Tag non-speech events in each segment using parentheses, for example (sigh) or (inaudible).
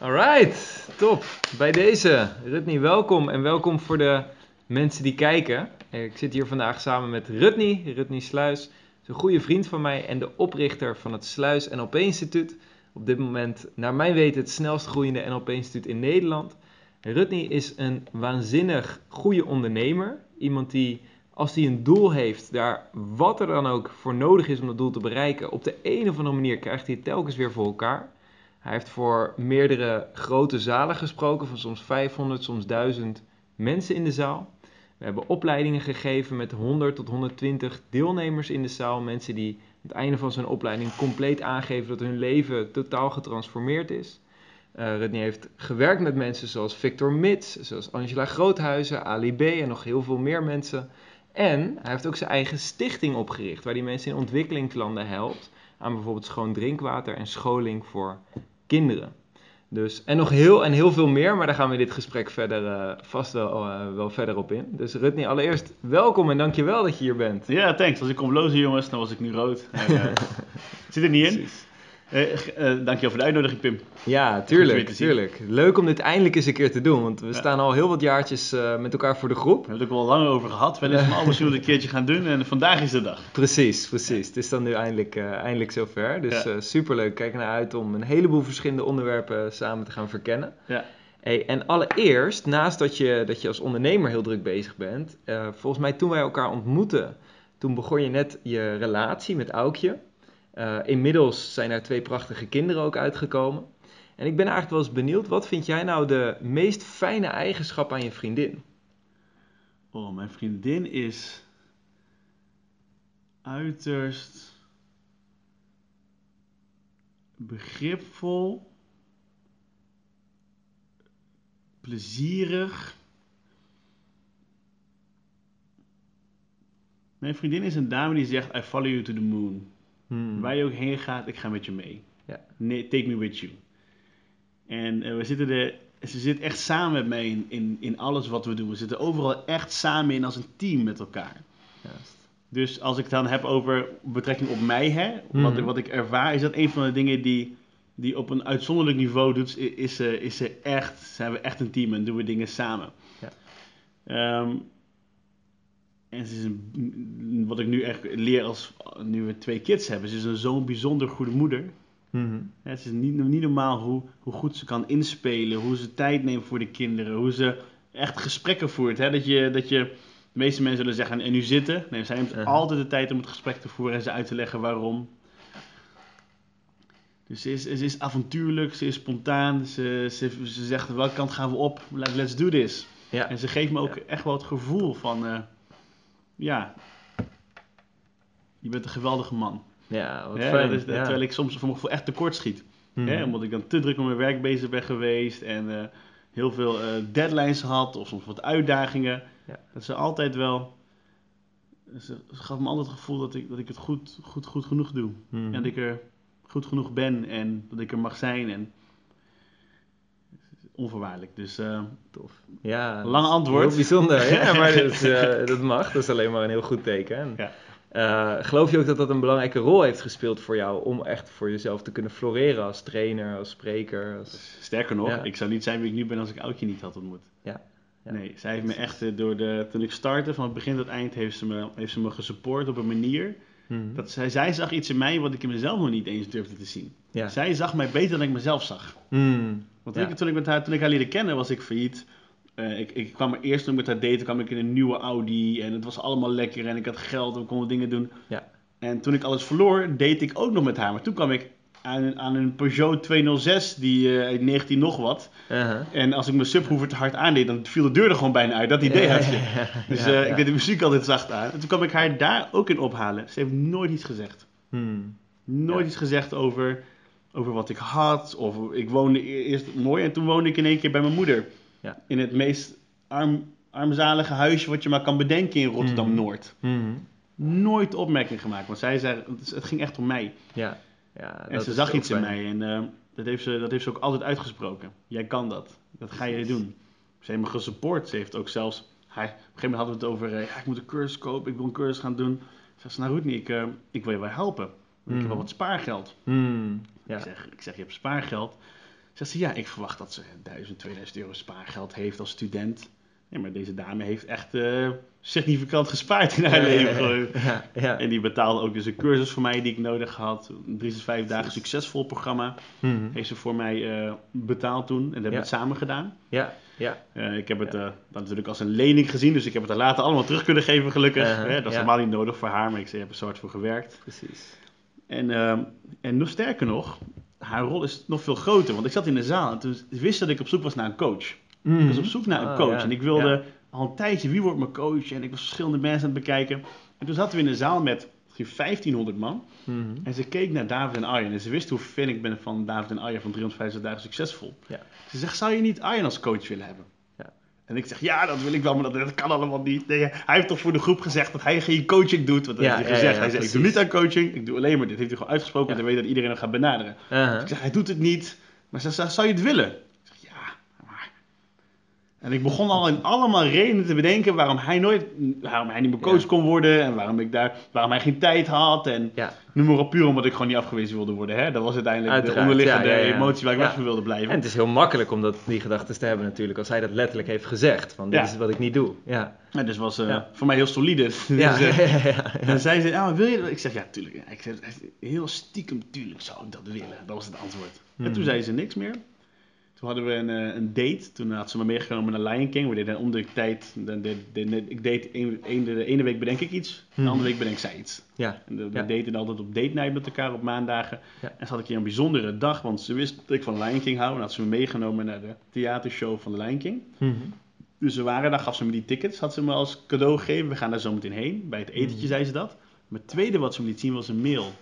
Alright, top. Bij deze, Rutney, welkom en welkom voor de mensen die kijken. Ik zit hier vandaag samen met Rutney, Rutney Sluis. is een goede vriend van mij en de oprichter van het Sluis NLP Instituut. Op dit moment, naar mijn weten, het snelst groeiende NLP Instituut in Nederland. Rutney is een waanzinnig goede ondernemer. Iemand die, als hij een doel heeft, daar wat er dan ook voor nodig is om dat doel te bereiken, op de een of andere manier krijgt hij het telkens weer voor elkaar. Hij heeft voor meerdere grote zalen gesproken, van soms 500, soms 1000 mensen in de zaal. We hebben opleidingen gegeven met 100 tot 120 deelnemers in de zaal. Mensen die aan het einde van zijn opleiding compleet aangeven dat hun leven totaal getransformeerd is. Uh, Rutney heeft gewerkt met mensen zoals Victor Mits, zoals Angela Groothuizen, Ali B en nog heel veel meer mensen. En hij heeft ook zijn eigen stichting opgericht, waar hij mensen in ontwikkelingslanden helpt aan bijvoorbeeld schoon drinkwater en scholing voor kinderen. Dus, en nog heel en heel veel meer, maar daar gaan we dit gesprek verder, uh, vast wel, uh, wel verder op in. Dus Rutney, allereerst welkom en dankjewel dat je hier bent. Ja, thanks. Als ik kom lozen jongens, dan was ik nu rood. (laughs) Uh, zit er niet in. Precies. Uh, uh, dankjewel voor de uitnodiging, Pim. Ja, tuurlijk, tuurlijk. Leuk om dit eindelijk eens een keer te doen, want we ja. staan al heel wat jaartjes uh, met elkaar voor de groep. We hebben het ook wel lang over gehad. We willen alles een keertje gaan doen en vandaag is de dag. Precies, precies. Het is dan nu eindelijk, eindelijk zover. Dus ja. superleuk. Kijk naar uit om een heleboel verschillende onderwerpen samen te gaan verkennen. Ja. Hey, en allereerst, naast dat je, dat je als ondernemer heel druk bezig bent, volgens mij toen wij elkaar ontmoetten, toen begon je net je relatie met Aukje. Uh, inmiddels zijn er twee prachtige kinderen ook uitgekomen. En ik ben eigenlijk wel eens benieuwd, wat vind jij nou de meest fijne eigenschap aan je vriendin? Oh, mijn vriendin is uiterst begripvol, plezierig. Mijn vriendin is een dame die zegt: I follow you to the moon. Hmm. Waar je ook heen gaat, ik ga met je mee. Ja. Nee, take me with you. En uh, we zitten er, ze zit echt samen met mij in, in, in alles wat we doen. We zitten overal echt samen in als een team met elkaar. Juist. Dus als ik het dan heb over betrekking op mij, hè, hmm. wat, wat ik ervaar, is dat een van de dingen die, die op een uitzonderlijk niveau doet, is, is, uh, is ze echt, zijn we echt een team en doen we dingen samen. Ja. Um, en ze is een, wat ik nu echt leer als nu we twee kids hebben. Ze is een zo'n bijzonder goede moeder. Mm-hmm. Het is niet, niet normaal hoe, hoe goed ze kan inspelen, hoe ze tijd neemt voor de kinderen, hoe ze echt gesprekken voert. Hè? Dat, je, dat je, de meeste mensen zullen zeggen, en nu zitten. Nee, zij uh-huh. altijd de tijd om het gesprek te voeren en ze uit te leggen waarom. Dus ze is, ze is avontuurlijk, ze is spontaan, ze, ze, ze zegt welke kant gaan we op, let's do this. Ja. En ze geeft me ook ja. echt wel het gevoel van, uh, ja, je bent een geweldige man. Ja, wat Hè, fijn. dat is, ja. Terwijl ik soms voor mijn gevoel echt tekort schiet. Mhm. Hè, omdat ik dan te druk met mijn werk bezig ben geweest en uh, heel veel uh, deadlines had of soms wat uitdagingen. Ja. Dat ze altijd wel. Ze, ze gaf me altijd het gevoel dat ik, dat ik het goed, goed, goed genoeg doe. Mhm. En dat ik er goed genoeg ben en dat ik er mag zijn. En, onvoorwaardelijk. Dus uh, Tof. Ja, lang antwoord. Heel bijzonder. (laughs) Ja, maar dat, uh, dat mag. Dat is alleen maar een heel goed teken. En, Ja. uh, geloof je ook dat dat een belangrijke rol heeft gespeeld voor jou om echt voor jezelf te kunnen floreren als trainer, als spreker? Als... Sterker nog, Ja. ik zou niet zijn wie ik nu ben als ik Oudje niet had ontmoet. Ja. Ja. Nee, zij heeft me echt eh, door de. Toen ik startte, van het begin tot het eind, heeft ze me, heeft ze me gesupport op een manier. Mhm. Dat zij, zij zag iets in mij wat ik in mezelf nog niet eens durfde te zien. Ja. Zij zag mij beter dan ik mezelf zag. Mm. Want Ja. ik, toen, ik met haar, toen ik haar leerde kennen, was ik failliet. Eh, ik, ik kwam er eerst toen ik met haar daten, kwam ik in een nieuwe Audi. En het was allemaal lekker en ik had geld en we konden dingen doen. Ja. En toen ik alles verloor, date ik ook nog met haar. Maar toen kwam ik aan, aan een Peugeot 206, die eh, uit 19 nog wat. Uh-huh. En als ik mijn subwoofer te hard aandeed, dan viel de deur er gewoon bijna uit. Dat idee had je. (laughs) Dus eh, ik deed de muziek altijd zacht aan. En toen kwam ik haar daar ook in ophalen. Ze heeft nooit iets gezegd. Hmm. Nooit iets gezegd over, over wat ik had. Of ik woonde e- eerst mooi en toen woonde ik in één keer bij mijn moeder. Ja. In het meest arm, armzalige huisje wat je maar kan bedenken in Rotterdam-Noord. Mhm. Nooit opmerking gemaakt. Want zij zei, het, het ging echt om mij. Ja. Ja En ze zag iets in mij. En eh, dat, heeft ze, dat heeft ze ook altijd uitgesproken. Jij kan dat. Dat ga je doen. Ze heeft me gesupport. Ze heeft ook zelfs... Hij, op een gegeven moment hadden we het over... eh, ja, ik moet een cursus kopen. Ik wil een cursus gaan doen. Ze zei, nou Roetnie, ik, eh, ik wil je wel helpen. Ik heb Mhm. wel wat spaargeld. Hmm. Ja. Ik, zeg, ik zeg, je hebt spaargeld. Zegt ze, ja, ik verwacht dat ze 1000, 2000 euro spaargeld heeft als student. Nee, maar deze dame heeft echt eh, significant gespaard in haar Ja, ja, leven. ja. Ja, ja. En die betaalde ook dus een cursus voor mij die ik nodig had. Een 3 tot 5 dagen succesvol programma. Mhm. Heeft ze voor mij eh, betaald toen. En dat hebben we Ja. het samen gedaan. ja, ja. Eh, ik heb het natuurlijk als een lening gezien. Dus ik heb het er later allemaal terug kunnen geven gelukkig. Uh-huh, dat is ja. helemaal niet nodig voor haar. Maar ik ik heb er zo hard voor gewerkt. precies. En, ehm, en nog sterker nog, haar rol is nog veel groter. Want ik zat in de zaal en toen wist dat ik op zoek was naar een coach. Ik was op zoek naar een Ah, coach. ja. En ik wilde Ja. al een tijdje, wie wordt mijn coach? En ik was verschillende mensen aan het bekijken. En toen zaten we in een zaal met misschien 1500 man. Mhm. En ze keek naar David en Arjen. En ze wist hoe fan ik ben van David en Arjen van 350 dagen succesvol. Ja. Ze zegt, zou je niet Arjen als coach willen hebben? Ja. En ik zeg, ja, dat wil ik wel, maar dat, dat kan allemaal niet. Nee, hij heeft toch voor de groep gezegd dat hij geen coaching doet. Want dat Ja, heeft hij gezegd. ja, hij zei, ik doe niet aan coaching, ik doe alleen maar dit. Heeft hij gewoon uitgesproken, Ja. want hij weet dat iedereen hem gaat benaderen. Uh-huh. Ik zeg, hij doet het niet. Maar ze zegt, zou je het willen? Ik zeg, ja, maar... En ik begon al in allemaal redenen te bedenken waarom hij nooit, waarom hij niet meer coach Ja. kon worden. En waarom, ik daar, waarom hij geen tijd had. En Ja, noem maar op, puur omdat ik gewoon niet afgewezen wilde worden. Hè? Dat was uiteindelijk Uiteraard, de onderliggende ja, emotie waar ik weg van wilde blijven. en het is heel makkelijk om dat, die gedachten te hebben natuurlijk, als hij dat letterlijk heeft gezegd. Van, dit is wat ik niet doe. Ja, En dus was eh, voor mij heel solide. (laughs) Dus, ja, eh, ja, ja, ja. En zij zei, ah, wil je dat? Ik zeg, ja, tuurlijk. Ik zeg, heel stiekem, tuurlijk zou ik dat willen. Dat was het antwoord. En Hmm. toen zei ze niks meer. Toen hadden we een, eh, een date. Toen had ze me meegenomen naar Lion King. We deden om de tijd. Dan deed, deed- ik deed een, een- de ene week bedenk ik iets. De Hmm. andere week bedenk zij iets. ja. En we Ja. daten altijd op date night met elkaar op maandagen. Ja. En ze had een keer een bijzondere dag. Want ze wist dat ik van Lion King hou. En had ze me meegenomen naar de theatershow van de Lion King. Mhm. Dus we waren daar, gaf ze me die tickets, had ze me als cadeau gegeven. We gaan daar zo meteen heen. Bij het etentje Mhm. zei ze dat. Maar het tweede wat ze me liet zien was een mail.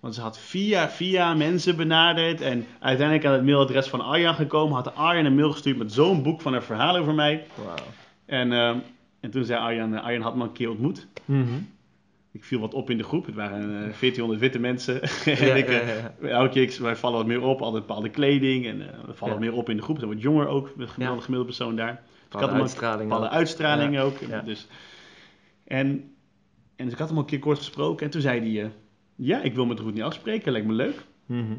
Want ze had via, via mensen benaderd. En uiteindelijk aan het mailadres van Arjan gekomen. Had Arjan een mail gestuurd met zo'n boek van haar verhalen over mij. Wauw. En, ehm, en toen zei Arjan, eh, Arjan had me een keer ontmoet. Mhm. Ik viel wat op in de groep. Het waren eh, 1400 witte mensen. (laughs) Ja, en ik, ja, eh, ja. elke keer, wij vallen wat meer op. Altijd bepaalde kleding. En eh, we vallen Ja. wat meer op in de groep. Ze zijn wat jonger ook. De gemiddelde, persoon daar. Dus ik Bepaalde had uitstraling bepaalde ook. uitstraling Ja. ook. Ja. Dus, en, en dus ik had hem al een keer kort gesproken. En toen zei hij... ja, ik wil met Roet niet afspreken. Lijkt me leuk. Mhm.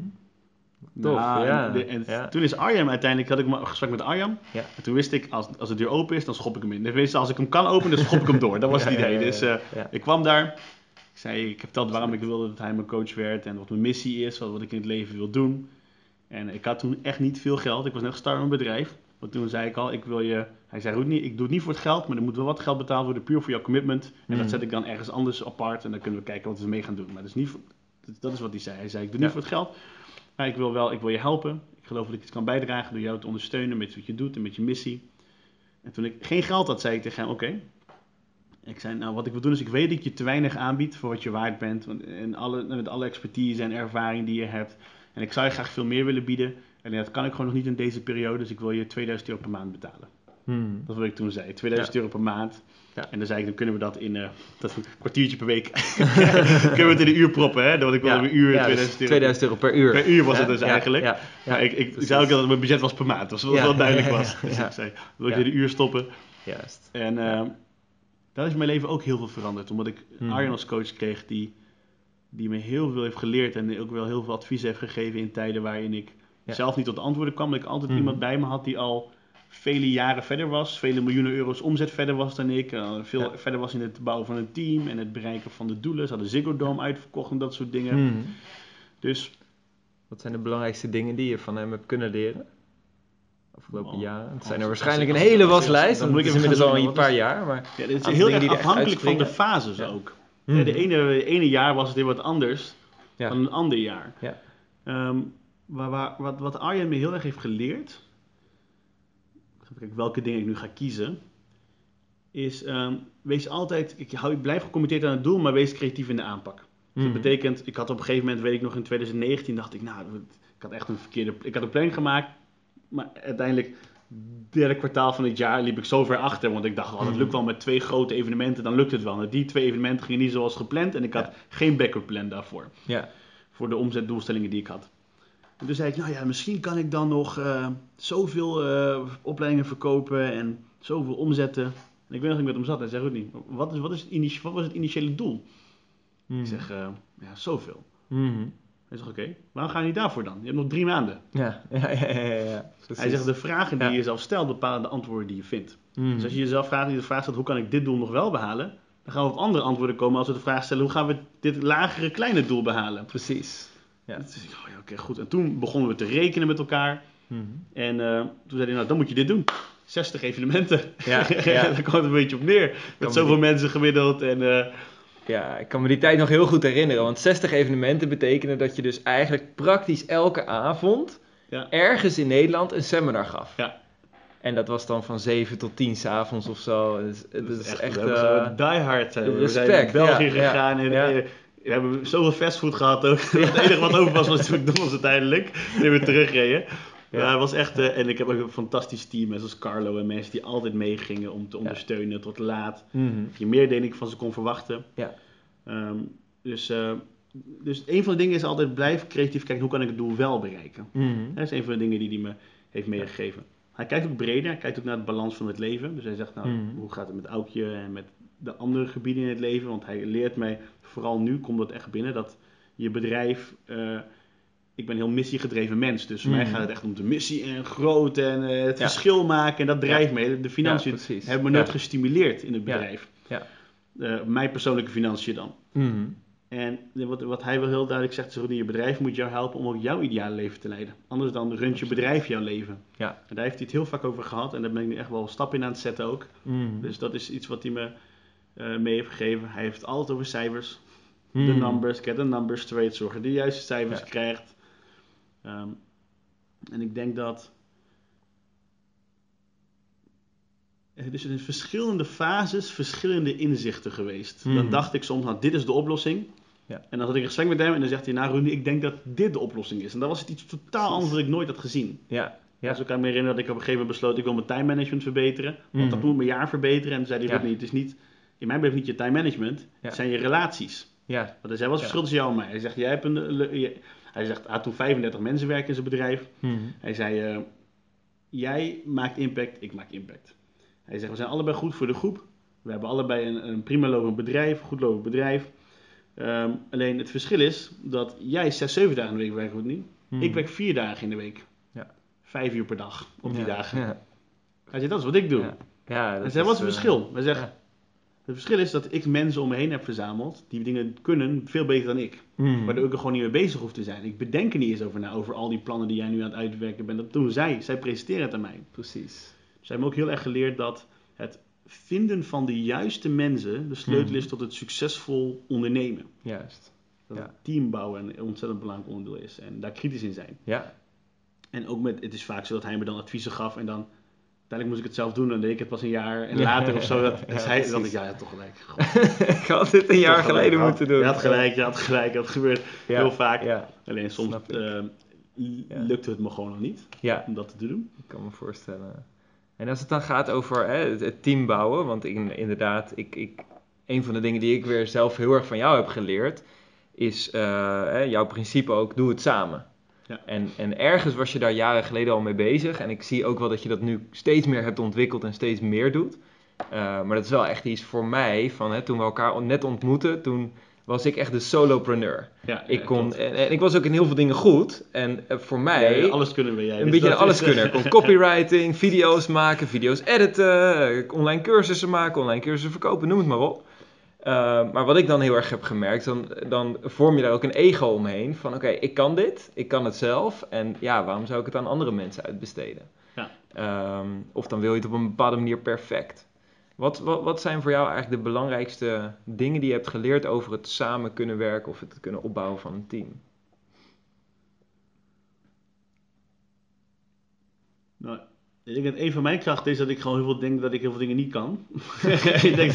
Tof, Nou, ja. En, de- en Ja. toen is Arjan uiteindelijk... Had ik een gesprek met Arjan. Ja. En toen wist ik, als, als de deur open is, dan schop ik hem in. Tenminste, als ik hem kan openen, dan schop ik hem door. Dat was (laughs) het idee. Dus eh, ik kwam daar. Ik zei, ik heb verteld waarom ik wilde dat hij mijn coach werd. En wat mijn missie is, wat, wat ik in het leven wil doen. En ik had toen echt niet veel geld. Ik was net gestart met een bedrijf. Maar toen zei ik al, ik wil je... Hij zei, niet, ik doe het niet voor het geld, maar er moet wel wat geld betaald worden, puur voor jouw commitment. En dat zet ik dan ergens anders apart en dan kunnen we kijken wat we mee gaan doen. Maar dat is, niet voor- dat, is wat hij zei. Hij zei, ik doe niet Ja. voor het geld, maar ik wil wel, ik wil je helpen. Ik geloof dat ik iets kan bijdragen door jou te ondersteunen met wat je doet en met je missie. En toen ik geen geld had, zei ik tegen hem, oké. Ik zei, nou wat ik wil doen is, ik weet dat je te weinig aanbiedt voor wat je waard bent. want- En alle, met alle expertise en ervaring die je hebt. En ik zou je graag veel meer willen bieden. En dat kan ik gewoon nog niet in deze periode, dus ik wil je 2000 euro per maand betalen. Mhm. Dat is wat ik toen zei, 2000 euro per maand. Ja. En dan zei ik, dan kunnen we dat in eh, dat een kwartiertje per week. (laughs) (laughs) kunnen we het in een uur proppen, hè? Want ik wilde een uur ja, 2000 dus euro. 2000 euro per uur. Per uur was het dus eigenlijk. Ja, ja, Maar ik, ik precies. zei ook dat mijn budget was per maand, dus dat Ja, wel duidelijk was. Dus ik zei, wil ik in een uur stoppen? Juist. En eh, dat is mijn leven ook heel veel veranderd. Omdat ik Hmm. Arjen als coach kreeg die, die me heel veel heeft geleerd. En ook wel heel veel advies heeft gegeven in tijden waarin ik Ja. zelf niet tot antwoorden kwam. Dat ik altijd Hmm. iemand bij me had die al vele jaren verder was. Vele miljoenen euro's omzet verder was dan ik. eh, veel Ja. verder was in het bouwen van een team en het bereiken van de doelen. Ze hadden Ziggo Dome uitverkocht en dat soort dingen. Mhm. Dus Wat zijn de belangrijkste dingen die je van hem hebt kunnen leren? Afgelopen Oh, jaren. Het zijn er waarschijnlijk een hele waslijst. dan moet het ik even inmiddels al een paar jaar. Maar... ja, dit is heel erg er afhankelijk van de fases Ja. ook. Mhm. Ja, de ene, ene jaar was het weer wat anders dan een ander jaar. Ja. Waar, waar, wat, wat Arjen me heel erg heeft geleerd, kijken welke dingen ik nu ga kiezen, is ehm, wees altijd, ik, hou, ik blijf gecommitteerd aan het doel, maar wees creatief in de aanpak. Dus dat betekent, ik had op een gegeven moment, weet ik nog in 2019, dacht ik, nou, ik had echt een verkeerde, ik had een planning gemaakt, maar uiteindelijk, derde kwartaal van het jaar liep ik zo ver achter, want ik dacht, oh, dat Mhm. lukt wel met twee grote evenementen, dan lukt het wel. En die twee evenementen gingen niet zoals gepland en ik had Ja. geen backup plan daarvoor Ja. voor de omzetdoelstellingen die ik had. En toen zei ik, nou ja, misschien kan ik dan nog eh, zoveel eh, opleidingen verkopen en zoveel omzetten. En ik weet nog ik met hem zat en zei, niet, wat, is, wat, is het wat was het initiële doel? Mhm. Ik zeg, eh, ja, zoveel. Mhm. Hij zegt, oké, waarom ga je niet daarvoor dan? Je hebt nog drie maanden. Ja, (laughs) ja, ja, ja. Hij zegt, de vragen die Ja. je jezelf stelt bepalen de antwoorden die je vindt. Mhm. Dus als je jezelf vraagt, die de vraag stelt, hoe kan ik dit doel nog wel behalen? Dan gaan we op andere antwoorden komen als we de vraag stellen, hoe gaan we dit lagere, kleine doel behalen? Precies. Ja. Dus ik, oh ja, oké, goed. En toen begonnen we te rekenen met elkaar. Mhm. En eh, toen zei hij, nou, dan moet je dit doen. 60 evenementen. (laughs) Ja, ja. Daar kwam het een beetje op neer. me Met zoveel mensen gemiddeld. En, eh, Ja, ik kan me die tijd nog heel goed herinneren. Want 60 evenementen betekenen dat je dus eigenlijk praktisch elke avond Ja. ergens in Nederland een seminar gaf. Ja. En dat was dan van 7 tot 10 s'avonds of zo. Dus, dat is echt. zo die hard zijn. we. We zijn respect, naar België ja, gegaan. en ja. We hebben zoveel fastfood gehad ook. Het enige wat over was, was McDonald's uiteindelijk. Toen we terugreden. Ja. Ja, het was echt, eh, en ik heb ook een fantastisch team, hè, zoals Carlo en mensen die altijd meegingen om te ondersteunen tot laat. mhm. Je meer denk ik van ze kon verwachten. Ja. Ehm, dus, eh, dus een van de dingen is altijd blijf creatief kijken, hoe kan ik het doel wel bereiken? Mhm. Dat is een van de dingen die hij me heeft meegegeven. Hij kijkt ook breder, hij kijkt ook naar de balans van het leven. Dus hij zegt, nou, Mhm. hoe gaat het met Aukje en met de andere gebieden in het leven? Want hij leert mij, vooral nu komt dat echt binnen, dat je bedrijf... eh, ik ben een heel missiegedreven mens, dus voor mij Mhm. gaat het echt om de missie en groot en eh, het Ja. verschil maken. En dat drijft me. De financiën Ja, hebben me nooit Ja. gestimuleerd in het Ja. bedrijf. Ja. Eh, mijn persoonlijke financiën dan. Mhm. En wat, wat hij wel heel duidelijk zegt, is dat je bedrijf moet jou helpen om ook jouw ideale leven te leiden. Anders dan runt je bedrijf jouw leven. Ja. En daar heeft hij het heel vaak over gehad en daar ben ik nu echt wel stap in aan het zetten ook. Mhm. Dus dat is iets wat hij me eh, mee heeft gegeven. Hij heeft het altijd over cijfers. De Mhm. numbers, get the numbers straight, zorg dat je de juiste cijfers Ja. krijgt. Ehm, en ik denk dat het is in verschillende fases verschillende inzichten geweest. Dan Mhm. dacht ik soms, nou dit is de oplossing. Ja. En dan had ik een gesprek met hem en dan zegt hij, nou Rudy, ik denk dat dit de oplossing is. En dan was het iets totaal anders wat ik nooit had gezien. Ja. Ja. Dus ik kan me herinneren dat ik op een gegeven moment besloot, ik wil mijn time management verbeteren. Want Mhm. dat moet mijn jaar verbeteren. En toen zei hij, Ja. Rudy, het is niet, in mijn beleving niet je time management, Ja. het zijn je relaties. Ja. Want is het Ja. verschil tussen jou en mij? Hij zegt, jij hebt een... je- Hij zegt, had toen 35 mensen werken in zijn bedrijf. Mhm. Hij zei, eh, jij maakt impact, ik maak impact. Hij zegt, we zijn allebei goed voor de groep. We hebben allebei een, een prima lopend bedrijf, een goed lopend bedrijf. Ehm, alleen het verschil is dat jij zes, zeven dagen in de week werkt, goed niet. Mhm. Ik werk vier dagen in de week. Ja. Vijf uur per dag op die Ja. dagen. Ja. Hij zei, dat is wat ik doe. Ja. Dat zei, wat is het eh, verschil? Hij zegt, ja. Het verschil is dat ik mensen om me heen heb verzameld die dingen kunnen veel beter dan ik. Mhm. Waardoor ik er gewoon niet mee bezig hoef te zijn. Ik bedenk er niet eens over na, over al die plannen die jij nu aan het uitwerken bent. Dat doen zij. Zij presenteren het aan mij. Precies. Zij hebben ook heel erg geleerd dat het vinden van de juiste mensen de sleutel Mhm. is tot het succesvol ondernemen. Juist. Dat Ja. team bouwen een ontzettend belangrijk onderdeel is. En daar kritisch in zijn. Ja. En ook met, het is vaak zo dat hij me dan adviezen gaf en dan... Uiteindelijk moest ik het zelf doen en deed ik het pas een jaar en later of zo. Dat, (laughs) dus hij, dan ik, ja, ja, toch gelijk. Ik (laughs) had dit een jaar toch gelijk. geleden had- moeten doen. Je had gelijk, je had gelijk. Dat gebeurt heel vaak. Alleen soms Ja. lukte het me gewoon nog niet om dat te doen. ik kan me voorstellen. En als het dan gaat over hè, het, team bouwen, want ik, inderdaad, ik, ik, een van de dingen die ik weer zelf heel erg van jou heb geleerd, is eh, hè, jouw principe ook, doe het samen. Ja. En, en ergens was je daar jaren geleden al mee bezig. En ik zie ook wel dat je dat nu steeds meer hebt ontwikkeld en steeds meer doet. Eh, maar dat is wel echt iets voor mij, van, hè, toen we elkaar net ontmoetten, toen was ik echt de solopreneur. Ja, Ik kon, en, en ik was ook in heel veel dingen goed. En eh, voor mij, Ja, alles kunnen jij. een dus beetje alles kunnen. Ik kon (laughs) copywriting, video's maken, video's editen, online cursussen maken, online cursussen verkopen, noem het maar op. Eh, maar wat ik dan heel erg heb gemerkt, dan, dan vorm je daar ook een ego omheen. Van oké, ik kan dit, ik kan het zelf. En ja, waarom zou ik het aan andere mensen uitbesteden? Ja. Ehm, of dan wil je het op een bepaalde manier perfect. Wat, wat, wat zijn voor jou eigenlijk de belangrijkste dingen die je hebt geleerd over het samen kunnen werken of het kunnen opbouwen van een team? Nou, ik denk dat een van mijn krachten is dat ik gewoon heel veel denk dat ik heel veel dingen niet kan. (laughs) (laughs) ik, denk,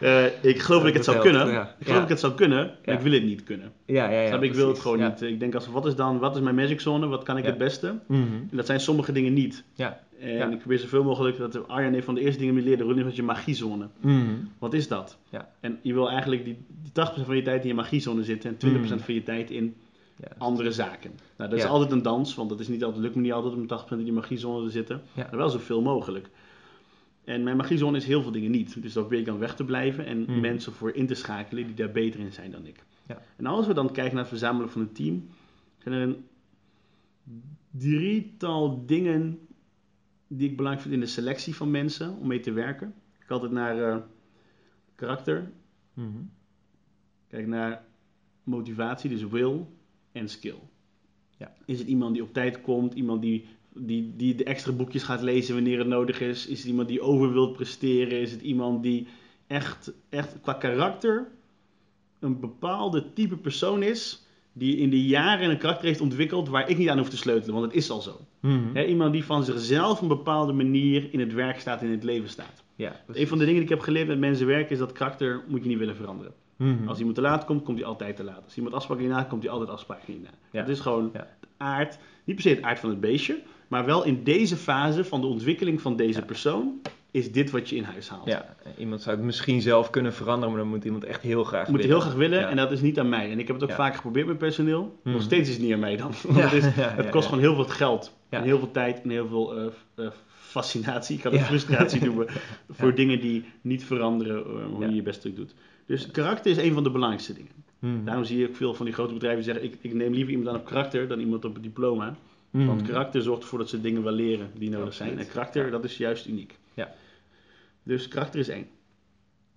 eh, ik geloof dat ik het zou kunnen. ja. Ik geloof Ja. dat ik het zou kunnen, maar Ja. ik wil het niet kunnen. Ja, ja, ja. Snap je? ik wil het gewoon Ja. niet. Ik denk als wat is dan, wat is mijn magic zone? Wat kan ik Ja. het beste? Mhm. En dat zijn sommige dingen niet. Ja. En Ja. ik probeer zoveel mogelijk, dat Arjan een van de eerste dingen die me leerde, Ronnie, was je magiezone. Mhm. Wat is dat? Ja. En je wil eigenlijk die, die 80% van je tijd in je magiezone zitten en 20% Mm. van je tijd in Ja. andere zaken. Nou, dat is Ja. altijd een dans, want dat is niet altijd, lukt me niet altijd om 80% in die magiezone te zitten. Ja. Maar wel zoveel mogelijk. En mijn magiezone is heel veel dingen niet. Dus daar probeer ik dan weg te blijven en Mm. mensen voor in te schakelen die daar beter in zijn dan ik. Ja. En als we dan kijken naar het verzamelen van een team, zijn er een drietal dingen die ik belangrijk vind in de selectie van mensen om mee te werken. Ik kijk altijd naar eh, karakter, Mhm. kijk naar motivatie, dus will en skill. Ja. Is het iemand die op tijd komt, iemand die, die, die de extra boekjes gaat lezen wanneer het nodig is? Is het iemand die over wilt presteren? Is het iemand die echt, echt qua karakter een bepaalde type persoon is die in de jaren een karakter heeft ontwikkeld waar ik niet aan hoef te sleutelen, want het is al zo. Mhm. Iemand die van zichzelf een bepaalde manier in het werk staat, in het leven staat. Ja, Een van de dingen die ik heb geleerd met mensen werken is dat karakter moet je niet willen veranderen. Mhm. Als iemand te laat komt, komt hij altijd te laat. Als iemand afspraken niet na, komt hij altijd afspraken niet na. Ja. Dat is gewoon Ja. de aard, niet per se het aard van het beestje, maar wel in deze fase van de ontwikkeling van deze Ja. persoon is dit wat je in huis haalt. Ja, iemand zou het misschien zelf kunnen veranderen, maar dan moet iemand echt heel graag moet willen. heel graag willen Ja. en dat is niet aan mij. En ik heb het ook Ja. vaak geprobeerd met personeel. Mhm. Nog steeds is het niet aan mij dan. (laughs) Want het, is, kost gewoon heel veel geld. En heel veel tijd en heel veel eh, eh, fascinatie. Ik kan het frustratie noemen. (laughs) Voor dingen die niet veranderen eh, hoe je je best stuk doet. Dus karakter is een van de belangrijkste dingen. Mhm. Daarom zie je ook veel van die grote bedrijven die zeggen: ik, ik neem liever iemand aan op karakter dan iemand op diploma. Mhm. Want karakter zorgt ervoor dat ze dingen wel leren die nodig zijn. En karakter, dat is juist uniek. Ja. Dus karakter is één.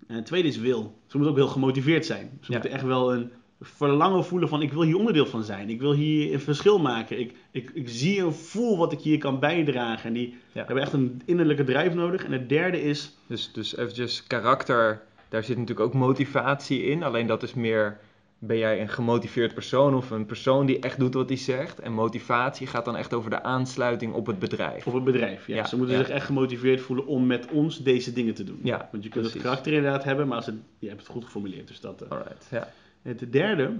En het tweede is wil. Ze moeten ook heel gemotiveerd zijn. Ze Ja. moeten echt wel een verlangen voelen van ik wil hier onderdeel van zijn. Ik wil hier een verschil maken. Ik, ik, ik zie en voel wat ik hier kan bijdragen. En die Ja. hebben echt een innerlijke drijf nodig. En het derde is, Dus, dus eventjes karakter, daar zit natuurlijk ook motivatie in. Alleen dat is meer, ben jij een gemotiveerd persoon of een persoon die echt doet wat hij zegt. En motivatie gaat dan echt over de aansluiting op het bedrijf. op het bedrijf. Ja. Ja, Ze moeten ja. zich echt gemotiveerd voelen om met ons deze dingen te doen. Ja, Want je kunt het karakter inderdaad hebben, maar als het, je hebt het goed geformuleerd. Dus dat, eh. Alright, ja. Het derde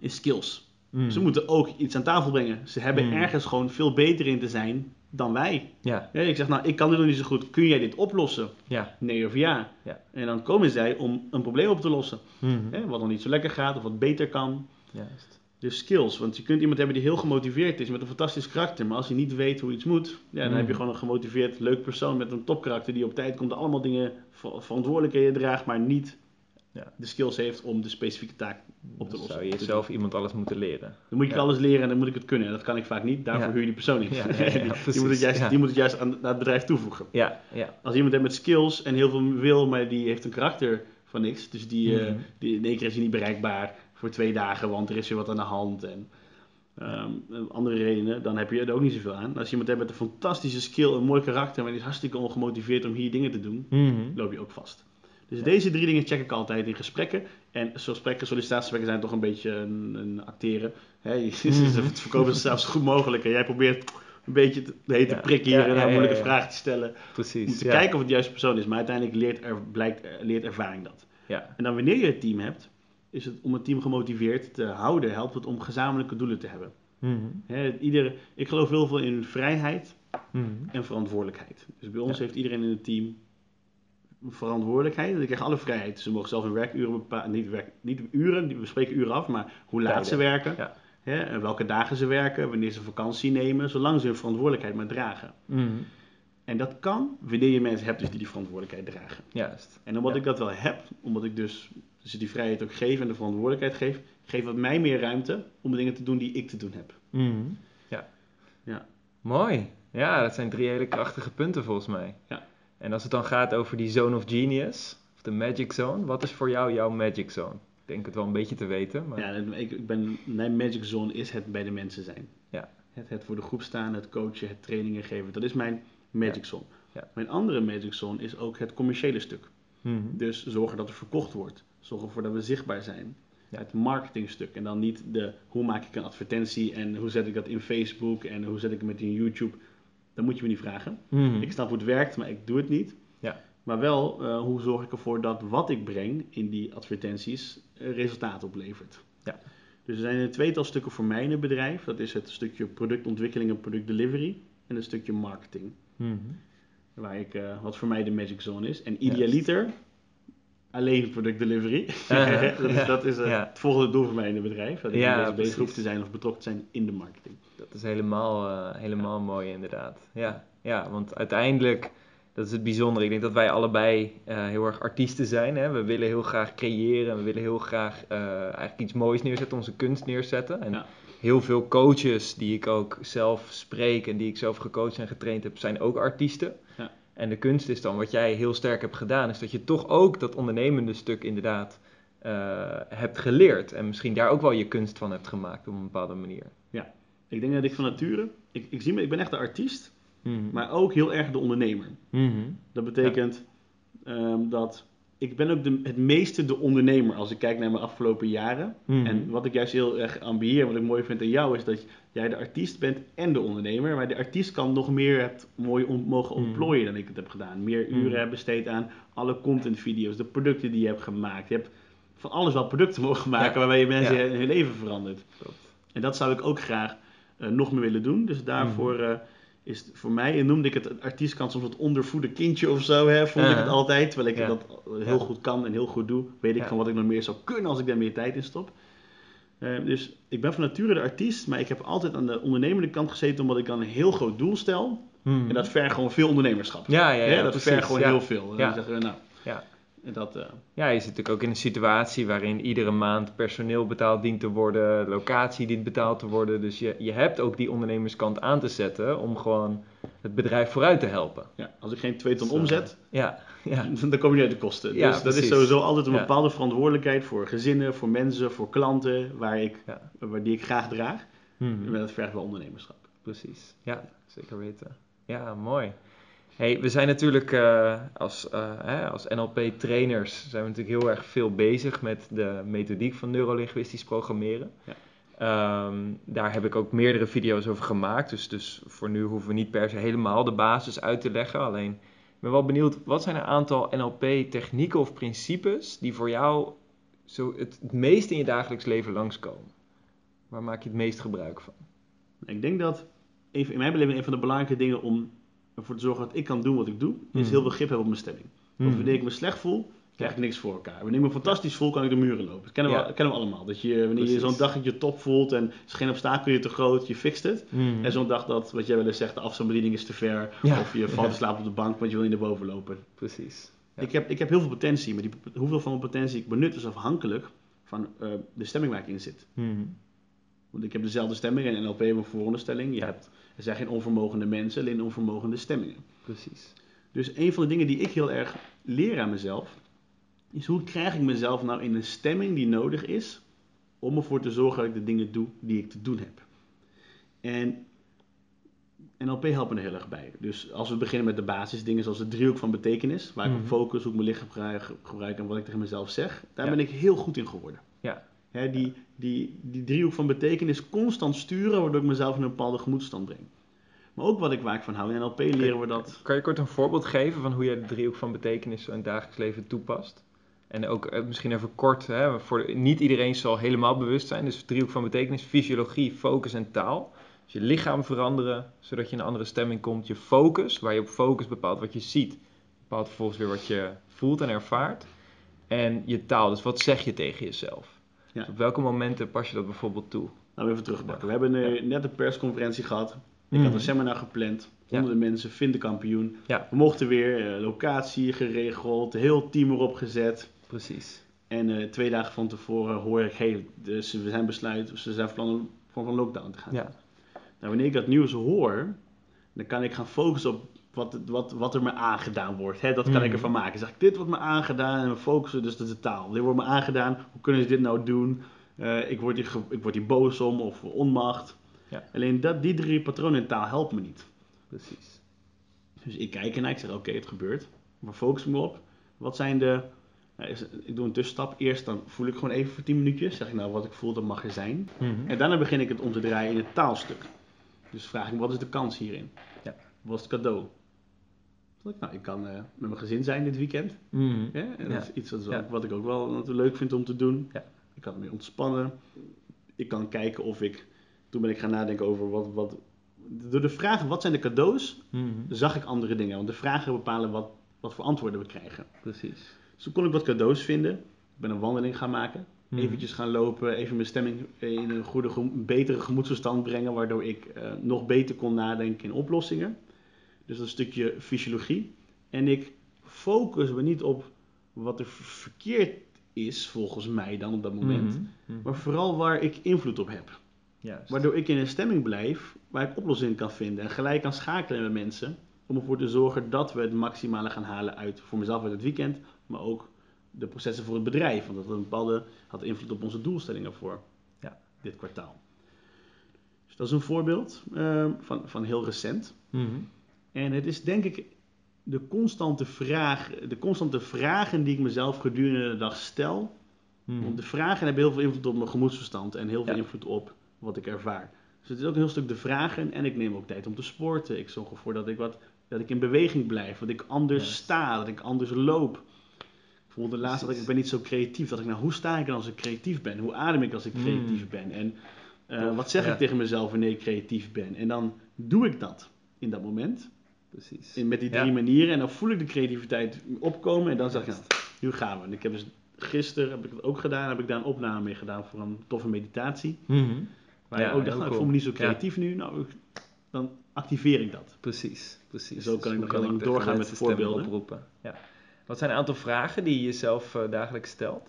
is skills. Mhm. Ze moeten ook iets aan tafel brengen. Ze hebben Mm. ergens gewoon veel beter in te zijn dan wij. Ja, Ja, ik zeg, nou, ik kan dit nog niet zo goed. Kun jij dit oplossen? ja. Nee of ja? Ja. En dan komen zij om een probleem op te lossen. Mhm. Wat nog niet zo lekker gaat of wat beter kan. Juist. Dus skills. Want je kunt iemand hebben die heel gemotiveerd is met een fantastisch karakter. Maar als hij niet weet hoe iets moet, ja, dan Mm. heb je gewoon een gemotiveerd, leuk persoon met een topkarakter die op tijd komt. Allemaal dingen ver- verantwoordelijkheden draagt, maar niet Ja. de skills heeft om de specifieke taak op te lossen. zou je zelf iemand alles moeten leren. Dan moet ik Ja. alles leren en dan moet ik het kunnen. En dat kan ik vaak niet. Daarvoor Ja. huur je die persoon niet. Ja, (laughs) die, moet het juist, die moet het juist aan, aan het bedrijf toevoegen. Ja, ja. Als iemand heeft met skills en heel veel wil, maar die heeft een karakter van niks. Dus die, eh, Mhm. die in één keer is hij niet bereikbaar voor twee dagen, want er is weer wat aan de hand. En ehm, andere redenen, dan heb je er ook niet zoveel aan. Als je iemand hebt met een fantastische skill, een mooi karakter, maar die is hartstikke ongemotiveerd om hier dingen te doen, Mhm. loop je ook vast. Dus deze drie dingen check ik altijd in gesprekken. En gesprekken, sollicitatiegesprekken zijn toch een beetje een, een acteren. (laughs) Je- Mhm. Ze verkopen zichzelf zo goed mogelijk. En jij probeert een beetje te, de hete Ja. prik hier Ja, en ja, moeilijke vragen te stellen. Om Precies. te ja. kijken of het de juiste persoon is. Maar uiteindelijk leert, er, blijkt, eh, leert ervaring dat. Ja. En dan wanneer je het team hebt, is het om het team gemotiveerd te houden, helpt het om gezamenlijke doelen te hebben. Ieder, ik geloof heel veel in vrijheid Mhm. en verantwoordelijkheid. Dus bij ons Ja. heeft iedereen in het team verantwoordelijkheid. En die krijgen alle vrijheid. Ze mogen zelf hun werkuren bepalen. Niet, werk, niet uren, we spreken uren af, maar hoe laat Tijden. ze werken. Ja. Hè, en welke dagen ze werken, wanneer ze vakantie nemen, zolang ze hun verantwoordelijkheid maar dragen. Mhm. En dat kan wanneer je mensen hebt dus die die verantwoordelijkheid dragen. Juist. En omdat Ja. ik dat wel heb, omdat ik dus, dus die vrijheid ook geef en de verantwoordelijkheid geef, geeft het mij meer ruimte om dingen te doen die ik te doen heb. Mhm. Ja. Ja. Mooi. Ja, dat zijn drie hele krachtige punten volgens mij. Ja. En als het dan gaat over die zone of genius, of de magic zone, wat is voor jou jouw magic zone? Ik denk het wel een beetje te weten, maar... Ja, ik, ik ben, mijn magic zone is het bij de mensen zijn. Ja. Het, het voor de groep staan, het coachen, het trainingen geven. Dat is mijn magic zone. Ja. Mijn andere magic zone is ook het commerciële stuk. Mhm. Dus zorgen dat er verkocht wordt. Zorgen ervoor dat we zichtbaar zijn. Ja. Het marketingstuk. En dan niet de hoe maak ik een advertentie en hoe zet ik dat in Facebook en hoe zet ik het in YouTube. Dat moet je me niet vragen. Mhm. Ik snap hoe het werkt, maar ik doe het niet. Ja. Maar wel, eh, hoe zorg ik ervoor dat wat ik breng in die advertenties eh, resultaat oplevert. Ja. Dus er zijn een tweetal stukken voor mij in het bedrijf. Dat is het stukje productontwikkeling en productdelivery. En een stukje marketing. Mhm. Waar ik, eh, wat voor mij de magic zone is. En idealiter alleen productdelivery. Ah, (laughs) dat is, ja, dat is eh, ja. het volgende doel voor mij in het bedrijf. Dat ik Ja, bezig hoef te zijn of betrokken te zijn in de marketing. Dat is helemaal, eh, helemaal mooi inderdaad. Ja, ja, want uiteindelijk dat is het bijzondere. Ik denk dat wij allebei eh, heel erg artiesten zijn. Hè? We willen heel graag creëren. We willen heel graag eigenlijk iets moois neerzetten, onze kunst neerzetten. En Ja. heel veel coaches die ik ook zelf spreek en die ik zelf gecoacht en getraind heb, zijn ook artiesten. Ja. En de kunst is dan, wat jij heel sterk hebt gedaan, is dat je toch ook dat ondernemende stuk inderdaad eh, hebt geleerd. En misschien daar ook wel je kunst van hebt gemaakt op een bepaalde manier. Ik denk dat ik van nature, ik, ik, zie me, ik ben echt de artiest, Mhm. maar ook heel erg de ondernemer. Mhm. Dat betekent ehm, dat ik ben ook de, het meeste de ondernemer als ik kijk naar mijn afgelopen jaren. Mhm. En wat ik juist heel erg ambieer, wat ik mooi vind aan jou, is dat jij de artiest bent en de ondernemer. Maar de artiest kan nog meer het mooi mogen Mm. ontplooien dan ik het heb gedaan. Meer Mm. uren heb besteed aan alle contentvideo's, de producten die je hebt gemaakt. Je hebt van alles wel producten (laughs) mogen maken Ja. waarbij je mensen Ja. hun leven verandert. Klopt. En dat zou ik ook graag eh, nog meer willen doen. Dus daarvoor Mhm. eh, is het voor mij, en noemde ik het, het artiestkant soms het ondervoede kindje of zo, hè, vond ik het altijd. Terwijl ik Ja. dat heel Ja. goed kan en heel goed doe. Weet ik van wat ik nog meer zou kunnen als ik daar meer tijd in stop. Eh, dus ik ben van nature de artiest, maar ik heb altijd aan de ondernemende kant gezeten omdat ik dan een heel groot doel stel. Mhm. En dat vergt gewoon veel ondernemerschap. ja, ja, ja, dat vergt gewoon ja. heel veel. Ja. dan nou, Ja. en dat, eh, Ja, je zit natuurlijk ook in een situatie waarin iedere maand personeel betaald dient te worden, locatie dient betaald te worden. Dus je, je hebt ook die ondernemerskant aan te zetten om gewoon het bedrijf vooruit te helpen. ja, als ik geen 2 ton omzet, Ja, (laughs) ja. dan kom je niet uit de kosten. Ja, dus dat is sowieso altijd een bepaalde verantwoordelijkheid voor gezinnen, voor mensen, voor klanten, waar ik, waar die ik graag draag. Mhm. En dat vergt wel ondernemerschap. Precies, ja, zeker weten. Ja, mooi. Hey, we zijn natuurlijk eh, als, eh, hè, als NLP-trainers zijn we natuurlijk heel erg veel bezig met de methodiek van neurolinguistisch programmeren. Ja. Ehm, daar heb ik ook meerdere video's over gemaakt, dus, dus voor nu hoeven we niet per se helemaal de basis uit te leggen. Alleen, ben wel benieuwd, wat zijn een aantal NLP-technieken of principes die voor jou zo het, het meest in je dagelijks leven langskomen? Waar maak je het meest gebruik van? Ik denk dat in mijn beleving een van de belangrijke dingen om ervoor te zorgen dat ik kan doen wat ik doe, is Mhm. heel veel grip hebben op mijn stemming. Want Mhm. wanneer ik me slecht voel, krijg ik niks voor elkaar. Wanneer ik me fantastisch voel, kan ik de muren lopen. Dat kennen, Ja. we, kennen we allemaal. Dat je, wanneer je zo'n dag dat je top voelt en is geen obstakel je te groot, je fixt het. Mhm. En zo'n dag dat, wat jij wel eens zegt, de afstandsbediening is te ver. Ja. Of je valt te slapen op de bank, want je wil niet naar boven lopen. Precies. Ik, heb, ik heb heel veel potentie, maar die, hoeveel van mijn potentie ik benut is afhankelijk van eh, de stemming waar ik in zit. Mhm. Want ik heb dezelfde stemming en NLP heeft een vooronderstelling. Je hebt, er zijn geen onvermogende mensen, alleen onvermogende stemmingen. Precies. Dus een van de dingen die ik heel erg leer aan mezelf, is hoe krijg ik mezelf nou in een stemming die nodig is om ervoor te zorgen dat ik de dingen doe die ik te doen heb. En NLP helpt me er heel erg bij. Dus als we beginnen met de basisdingen zoals de driehoek van betekenis, waar ik Mhm. op focus, hoe ik mijn lichaam gebruik, en wat ik tegen mezelf zeg, daar Ja. ben ik heel goed in geworden. Ja. Hè, die, die, die driehoek van betekenis constant sturen, waardoor ik mezelf in een bepaalde gemoedstand breng. Maar ook wat ik waar ik van hou. In NLP leren we dat. Kan je kort een voorbeeld geven van hoe jij de driehoek van betekenis in het dagelijks leven toepast? En ook eh, misschien even kort, hè, voor niet iedereen zal helemaal bewust zijn. Dus driehoek van betekenis, fysiologie, focus en taal. Dus je lichaam veranderen, zodat je in een andere stemming komt. Je focus, waar je op focus bepaalt wat je ziet. Bepaalt vervolgens weer wat je voelt en ervaart. En je taal, dus wat zeg je tegen jezelf? Ja. Dus op welke momenten pas je dat bijvoorbeeld toe? Nou, even terugpakken. We hebben eh, net een persconferentie gehad. Ik Mhm. had een seminar gepland. Honderden mensen, vind de kampioen. Ja. We mochten weer, eh, locatie geregeld, heel team erop gezet. Precies. En eh, twee dagen van tevoren hoor ik, hey, dus we zijn besluit, ze zijn van plan om van lockdown te gaan. Ja. Nou, wanneer ik dat nieuws hoor, dan kan ik gaan focussen op wat, wat, wat er me aangedaan wordt. Hè, dat kan ik ervan maken. Zeg ik, dit wordt me aangedaan en we focussen, dus de taal. Dit wordt me aangedaan, hoe kunnen ze dit nou doen? Eh, ik, word hier, ik word hier boos om of onmacht. Ja. Alleen dat, die drie patronen in taal helpen me niet. Precies. Dus ik kijk ernaar, ik zeg oké, het gebeurt. Waar focus me op? Wat zijn de... ik doe een tussenstap. Eerst dan voel ik gewoon even voor 10 minuutjes. Zeg ik nou, wat ik voel, dat mag er zijn. Mhm. En daarna begin ik het om te draaien in het taalstuk. Dus vraag ik me, wat is de kans hierin? Ja. Wat is het cadeau? Ik, Nou, ik kan eh, met mijn gezin zijn dit weekend. Mhm. En Ja. dat is iets wat, Ja. wat ik ook wel natuurlijk leuk vind om te doen. Ja. Ik kan me ontspannen. Ik kan kijken of ik... Toen ben ik gaan nadenken over wat... wat door de vragen, wat zijn de cadeaus? Mhm. zag ik andere dingen. Want de vragen bepalen wat, wat voor antwoorden we krijgen. Precies. Dus toen kon ik wat cadeaus vinden. Ik ben een wandeling gaan maken. Mhm. Eventjes gaan lopen. Even mijn stemming in een goede, een betere gemoedstoestand brengen. Waardoor ik eh, nog beter kon nadenken in oplossingen. Dus dat stukje fysiologie. En ik focus me niet op wat er verkeerd is, volgens mij dan op dat moment. Mhm, mhm. Maar vooral waar ik invloed op heb. Juist. Waardoor ik in een stemming blijf waar ik oplossingen kan vinden. En gelijk kan schakelen met mensen. Om ervoor te zorgen dat we het maximale gaan halen uit voor mezelf uit het weekend. Maar ook de processen voor het bedrijf. Want dat had een bepaalde had invloed op onze doelstellingen voor Ja. dit kwartaal. Dus dat is een voorbeeld eh, van, van heel recent. Mhm. En het is denk ik de constante, vraag, de constante vragen die ik mezelf gedurende de dag stel. Mhm. De vragen hebben heel veel invloed op mijn gemoedsverstand en heel veel Ja. invloed op wat ik ervaar. Dus het is ook een heel stuk de vragen en ik neem ook tijd om te sporten. Ik zorg ervoor dat ik, wat, dat ik in beweging blijf, dat ik anders sta, dat ik anders loop. Bijvoorbeeld de laatste dat ik, ben niet zo creatief. Dat ik nou, hoe sta ik dan als ik creatief ben? Hoe adem ik als ik creatief Mm. ben? En eh, wat zeg ja. ik tegen mezelf wanneer ik creatief ben? En dan doe ik dat in dat moment. Precies. In, met die drie Ja. manieren. En dan voel ik de creativiteit opkomen. En dan zeg ik, nou, nu gaan we. En ik heb dus gisteren heb ik het ook gedaan. Heb ik daar een opname mee gedaan voor een toffe meditatie. Mhm. Waar Ja, ik ook dacht, nou, ik voel me niet zo creatief nu. Nou, dan activeer ik dat. Precies, precies. En zo kan ik nog de doorgaan met stemmen voorbeelden. Oproepen. Ja. Wat zijn een aantal vragen die je jezelf eh, dagelijks stelt?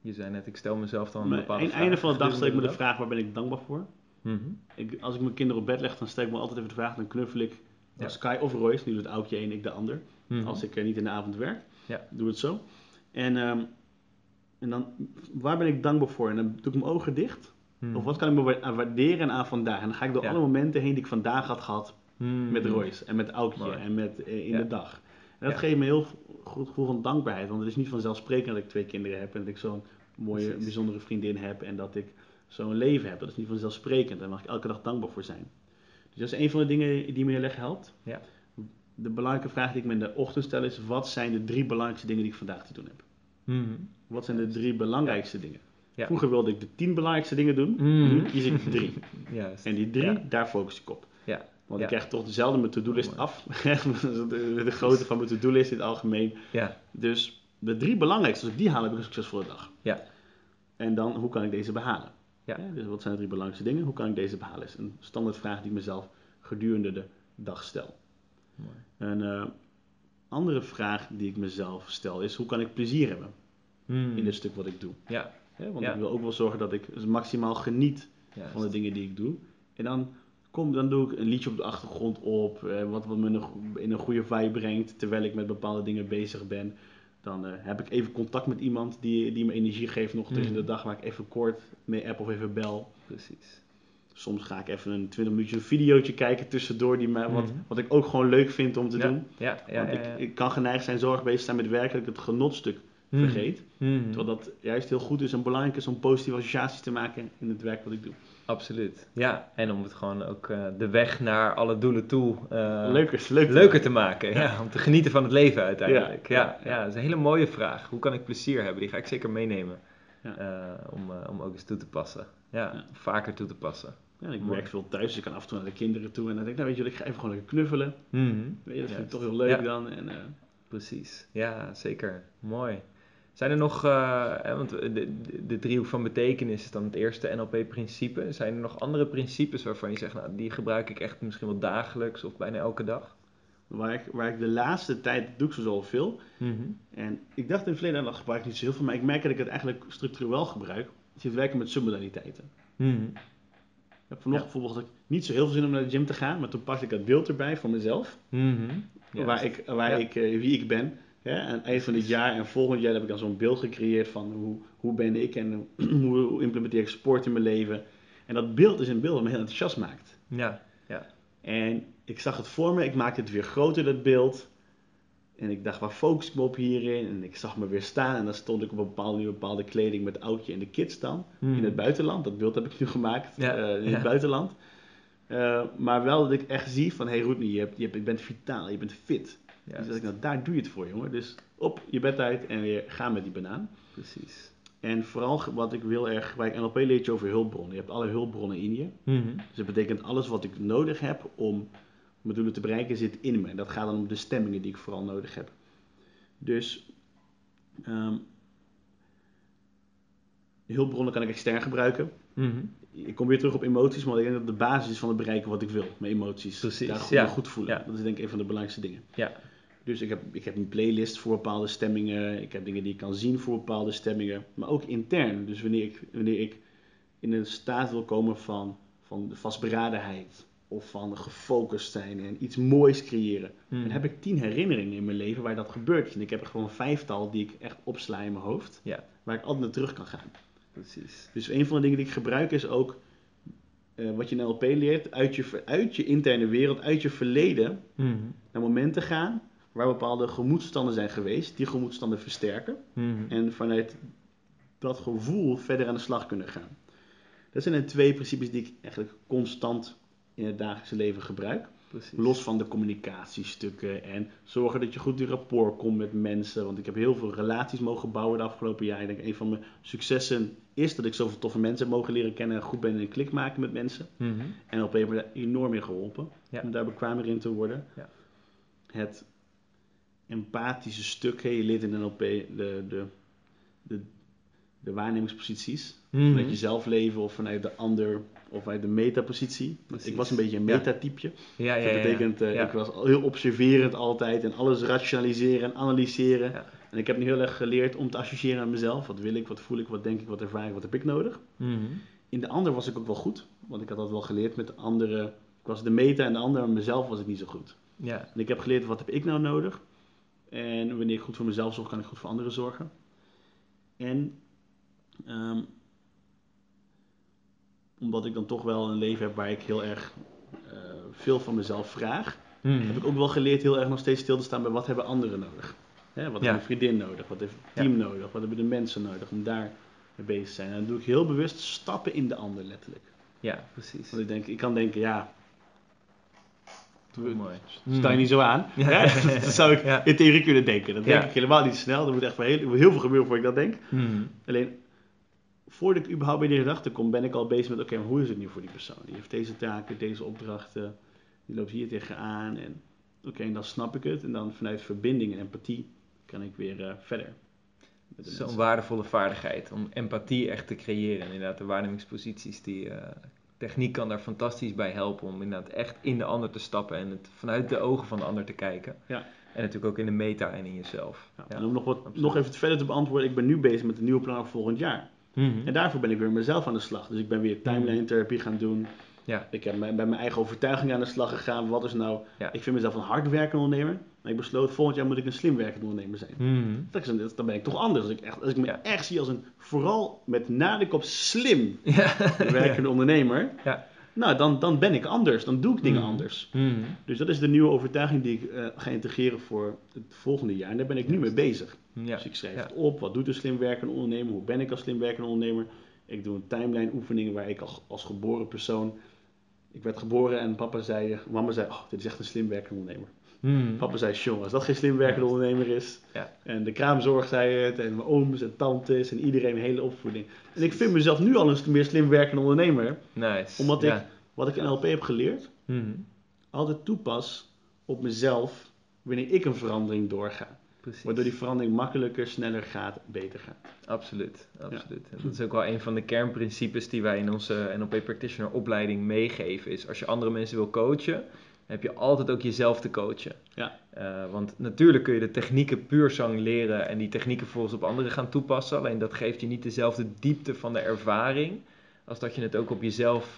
Je zei net, ik stel mezelf dan een bepaalde aan het vraag einde van de dag stel ik me de vraag, waar ben ik dankbaar voor? Mhm. Ik, als ik mijn kinderen op bed leg, dan stel ik me altijd even de vraag. Dan knuffel ik Ja. Sky of Royce. Nu doet Oudje één, ik de ander. Mhm. Als ik er niet in de avond werk. Ja. Doe het zo. En, ehm, en dan, waar ben ik dankbaar voor? En dan doe ik mijn ogen dicht. Mhm. Of wat kan ik me wa- waarderen aan vandaag? En dan ga ik door Ja. alle momenten heen die ik vandaag had gehad. Met Royce en met Aukje Mooi. en met, eh, in de dag. En dat geeft me heel goed gevoel van dankbaarheid. Want het is niet vanzelfsprekend dat ik twee kinderen heb. En dat ik zo'n mooie, Precies. bijzondere vriendin heb. En dat ik zo'n leven heb. Dat is niet vanzelfsprekend. Daar mag ik elke dag dankbaar voor zijn. Dus dat is een van de dingen die me heel erg helpt. Ja. De belangrijke vraag die ik me in de ochtend stel is... Wat zijn de drie belangrijkste dingen die ik vandaag te doen heb? Mhm. Wat zijn de drie belangrijkste dingen? Ja. Vroeger wilde ik de tien belangrijkste dingen doen. Mhm. Nu kies ik drie. (laughs) En die drie, daar focus ik op. Want Ja. ik krijg toch zelden mijn to-do-list af. de, (laughs) de grootte van mijn to-do-list in het algemeen. Ja. Dus de drie belangrijkste, als ik die haal, heb ik een succesvolle dag. Ja. En dan, hoe kan ik deze behalen? Ja. Dus wat zijn de drie belangrijkste dingen? Hoe kan ik deze behalen? is een standaard vraag die ik mezelf gedurende de dag stel. Mooi. Een eh, andere vraag die ik mezelf stel is, hoe kan ik plezier hebben Mhm. in dit stuk wat ik doe? Ja. Want Ja. ik wil ook wel zorgen dat ik maximaal geniet Juist. van de dingen die ik doe. En dan, kom, dan doe ik een liedje op de achtergrond op, eh, wat, wat me in een, in een goede vibe brengt, terwijl ik met bepaalde dingen bezig ben. Dan eh, heb ik even contact met iemand die, die me energie geeft nog tussen Mhm. de dag, waar ik even kort mee app of even bel. Precies. Soms ga ik even een 20 minuutjes een videootje kijken tussendoor, die mij, wat, Mhm. wat ik ook gewoon leuk vind om te ja. doen. Ja. Ja. Want ja, ja. Ik, ik kan geneigd zijn zorg bezig zijn met werk, dat ik het genotstuk. Vergeet. Mhm. Terwijl dat juist heel goed is en belangrijk is om positieve associaties te maken in het werk wat ik doe. Absoluut. Ja, en om het gewoon ook eh, de weg naar alle doelen toe eh, leuker, te maken. Ja. om te genieten van het leven uiteindelijk. Ja, Ja, ja, dat is een hele mooie vraag. Hoe kan ik plezier hebben? Die ga ik zeker meenemen. Eh, om, om ook eens toe te passen. Ja, vaker toe te passen. Ja, ik werk veel thuis, dus ik kan af en toe naar de kinderen toe. En dan denk ik, nou weet je ik ga even gewoon lekker knuffelen. Mhm. Weet je, dat vind ik toch heel leuk dan. En, Precies. Ja, zeker. Mooi. Zijn er nog, eh, want de, de, driehoek van betekenis is dan het eerste NLP-principe. Zijn er nog andere principes waarvan je zegt, nou, die gebruik ik echt misschien wel dagelijks of bijna elke dag? waar, ik, waar ik de laatste tijd doe ik zo veel. Mhm. En ik dacht in het verleden, dat gebruik ik niet zo heel veel. Maar ik merk dat ik het eigenlijk structureel gebruik. Het het werken met submodaliteiten. Mhm. Ik heb vanochtend bijvoorbeeld niet zo heel veel zin om naar de gym te gaan. Maar toen pakte ik het beeld erbij voor mezelf. Mhm. Waar ik, waar Ja. ik eh, wie ik ben. Ja, het eind van dit jaar en volgend jaar heb ik dan zo'n beeld gecreëerd van hoe, hoe ben ik en (clears throat) hoe, implementeer ik sport in mijn leven. En dat beeld is een beeld dat me heel enthousiast maakt. Ja, En ik zag het voor me, ik maakte het weer groter, dat beeld. En ik dacht, waar focus ik me op hierin? En ik zag me weer staan en dan stond ik op een bepaalde, bepaalde kleding met oudje en de kids dan. Mhm. In het buitenland, dat beeld heb ik nu gemaakt, Ja, eh, in ja. het buitenland. Eh, maar wel dat ik echt zie van, hé hey Roetnie, je, hebt, je, hebt, je bent vitaal, je bent fit. Juist. Dus dat ik, daar doe je het voor, jongen. Dus op je bed uit en weer gaan met die banaan. Precies. En vooral wat ik wil erg, bij NLP leert je over hulpbronnen. Je hebt alle hulpbronnen in je. Mhm. Dus dat betekent alles wat ik nodig heb om mijn doelen te bereiken zit in me. En dat gaat dan om de stemmingen die ik vooral nodig heb. Dus ehm, hulpbronnen kan ik extern gebruiken. Mhm. Ik kom weer terug op emoties, maar ik denk dat de basis is van het bereiken wat ik wil. Mijn emoties. Precies, Daar goed, ja. goed voelen. Ja. Dat is denk ik een van de belangrijkste dingen. Ja. Dus ik heb, ik heb een playlist voor bepaalde stemmingen. Ik heb dingen die ik kan zien voor bepaalde stemmingen. Maar ook intern. Dus wanneer ik, wanneer ik in een staat wil komen van, van vastberadenheid. Of van gefocust zijn en iets moois creëren. Hmm. Dan heb ik tien herinneringen in mijn leven waar dat gebeurt. En ik heb er gewoon vijftal die ik echt opsla in mijn hoofd. Ja. Waar ik altijd naar terug kan gaan. Precies. Dus een van de dingen die ik gebruik is ook eh, wat je in NLP leert, uit je, uit je interne wereld, uit je verleden, Mhm. naar momenten gaan waar bepaalde gemoedstanden zijn geweest, die gemoedstanden versterken Mhm. en vanuit dat gevoel verder aan de slag kunnen gaan. Dat zijn de twee principes die ik eigenlijk constant in het dagelijkse leven gebruik. Precies. Los van de communicatiestukken en zorgen dat je goed in rapport komt met mensen. Want ik heb heel veel relaties mogen bouwen de afgelopen jaar. Ik denk een van mijn successen is dat ik zoveel toffe mensen heb mogen leren kennen en goed ben in een klik maken met mensen. Mhm. En op me daar enorm in geholpen Ja. om daar bekwamer in te worden. Ja. Het empathische stuk, hè, je leert in NLP de, de, de, de waarnemingsposities. Mhm. Vanuit jezelf leven of vanuit de ander of vanuit de metapositie. Precies. Ik was een beetje een metatypje. Ja, ja, Dat ja. betekent, eh, ik was heel observerend altijd en alles rationaliseren en analyseren. En ik heb nu heel erg geleerd om te associëren aan mezelf. Wat wil ik, wat voel ik, wat denk ik, wat ervaar ik, wat heb ik nodig. Mhm. In de ander was ik ook wel goed, want ik had dat wel geleerd met de andere. Ik was de meta en de ander, maar mezelf was ik niet zo goed. Ja. En ik heb geleerd wat heb ik nou nodig. En wanneer ik goed voor mezelf zorg, kan ik goed voor anderen zorgen. En ehm, omdat ik dan toch wel een leven heb waar ik heel erg eh, veel van mezelf vraag, Mhm. heb ik ook wel geleerd heel erg nog steeds stil te staan bij wat hebben anderen nodig. Hè, wat Ja. heeft mijn vriendin nodig? Wat heeft het team nodig? Wat hebben de mensen nodig om daar mee bezig te zijn? En dan doe ik heel bewust stappen in de ander letterlijk. Ja, precies. Want ik denk, ik kan denken, ja, Mooi. sta je niet zo aan. Ja. Dat zou ik Ja. in theorie kunnen denken. Dat Ja. denk ik helemaal niet snel. Er moet echt wel heel, heel veel gebeuren voordat ik dat denk. Mhm. Alleen, voordat ik überhaupt bij die gedachte kom, ben ik al bezig met, oké, maar hoe is het nu voor die persoon? Die heeft deze taken, deze opdrachten, die loopt hier tegenaan. En oké, en dan snap ik het. En dan vanuit verbinding en empathie kan ik weer eh, verder. Zo'n waardevolle vaardigheid om empathie echt te creëren. En inderdaad, de waarnemingsposities, die eh, techniek kan daar fantastisch bij helpen om inderdaad echt in de ander te stappen en het vanuit de ogen van de ander te kijken. Ja. En natuurlijk ook in de meta en in jezelf. Ja, Ja. En om nog, wat, absoluut. nog even verder te beantwoorden, ik ben nu bezig met de nieuwe plan voor volgend jaar. Mhm. En daarvoor ben ik weer mezelf aan de slag. Dus ik ben weer timeline therapie gaan doen. Ja. Ik heb bij mijn eigen overtuiging aan de slag gegaan. Wat is nou... Ja. Ik vind mezelf een hardwerkende ondernemer. Maar ik besloot, volgend jaar moet ik een slim werkende ondernemer zijn. Mhm. Dat is Dan ben ik toch anders. Als ik, echt, als ik me Ja. echt zie als een, vooral met nadruk op slim (laughs) Ja. werkende ondernemer. Ja. Nou, dan, dan ben ik anders. Dan doe ik dingen Mhm. anders. Mhm. Dus dat is de nieuwe overtuiging die ik eh, ga integreren voor het volgende jaar. En daar ben ik nu mee bezig. Dus ik schrijf het op. Wat doet een slim werkende ondernemer? Hoe ben ik als slim werkende ondernemer? Ik doe een timeline oefeningen waar ik als, als geboren persoon... Ik werd geboren en papa zei, mama zei, oh, dit is echt een slim werkende ondernemer. Mhm. Papa zei, jongen, als dat geen slim werkende ondernemer is. Ja. En de kraamzorg zei het, en mijn ooms en tantes en iedereen, hele opvoeding. En ik vind mezelf nu al een meer slim werkende ondernemer. Nice. Omdat ja. ik, wat ik in LP heb geleerd, Mhm. altijd toepas op mezelf wanneer ik een verandering doorga. Precies. Waardoor die verandering makkelijker, sneller gaat, beter gaat. Absoluut, absoluut. En dat is ook wel een van de kernprincipes die wij in onze NLP Practitioner opleiding meegeven. Is als je andere mensen wil coachen, heb je altijd ook jezelf te coachen. Ja. Eh, want natuurlijk kun je de technieken puur zang leren en die technieken vervolgens op anderen gaan toepassen. Alleen dat geeft je niet dezelfde diepte van de ervaring als dat je het ook op jezelf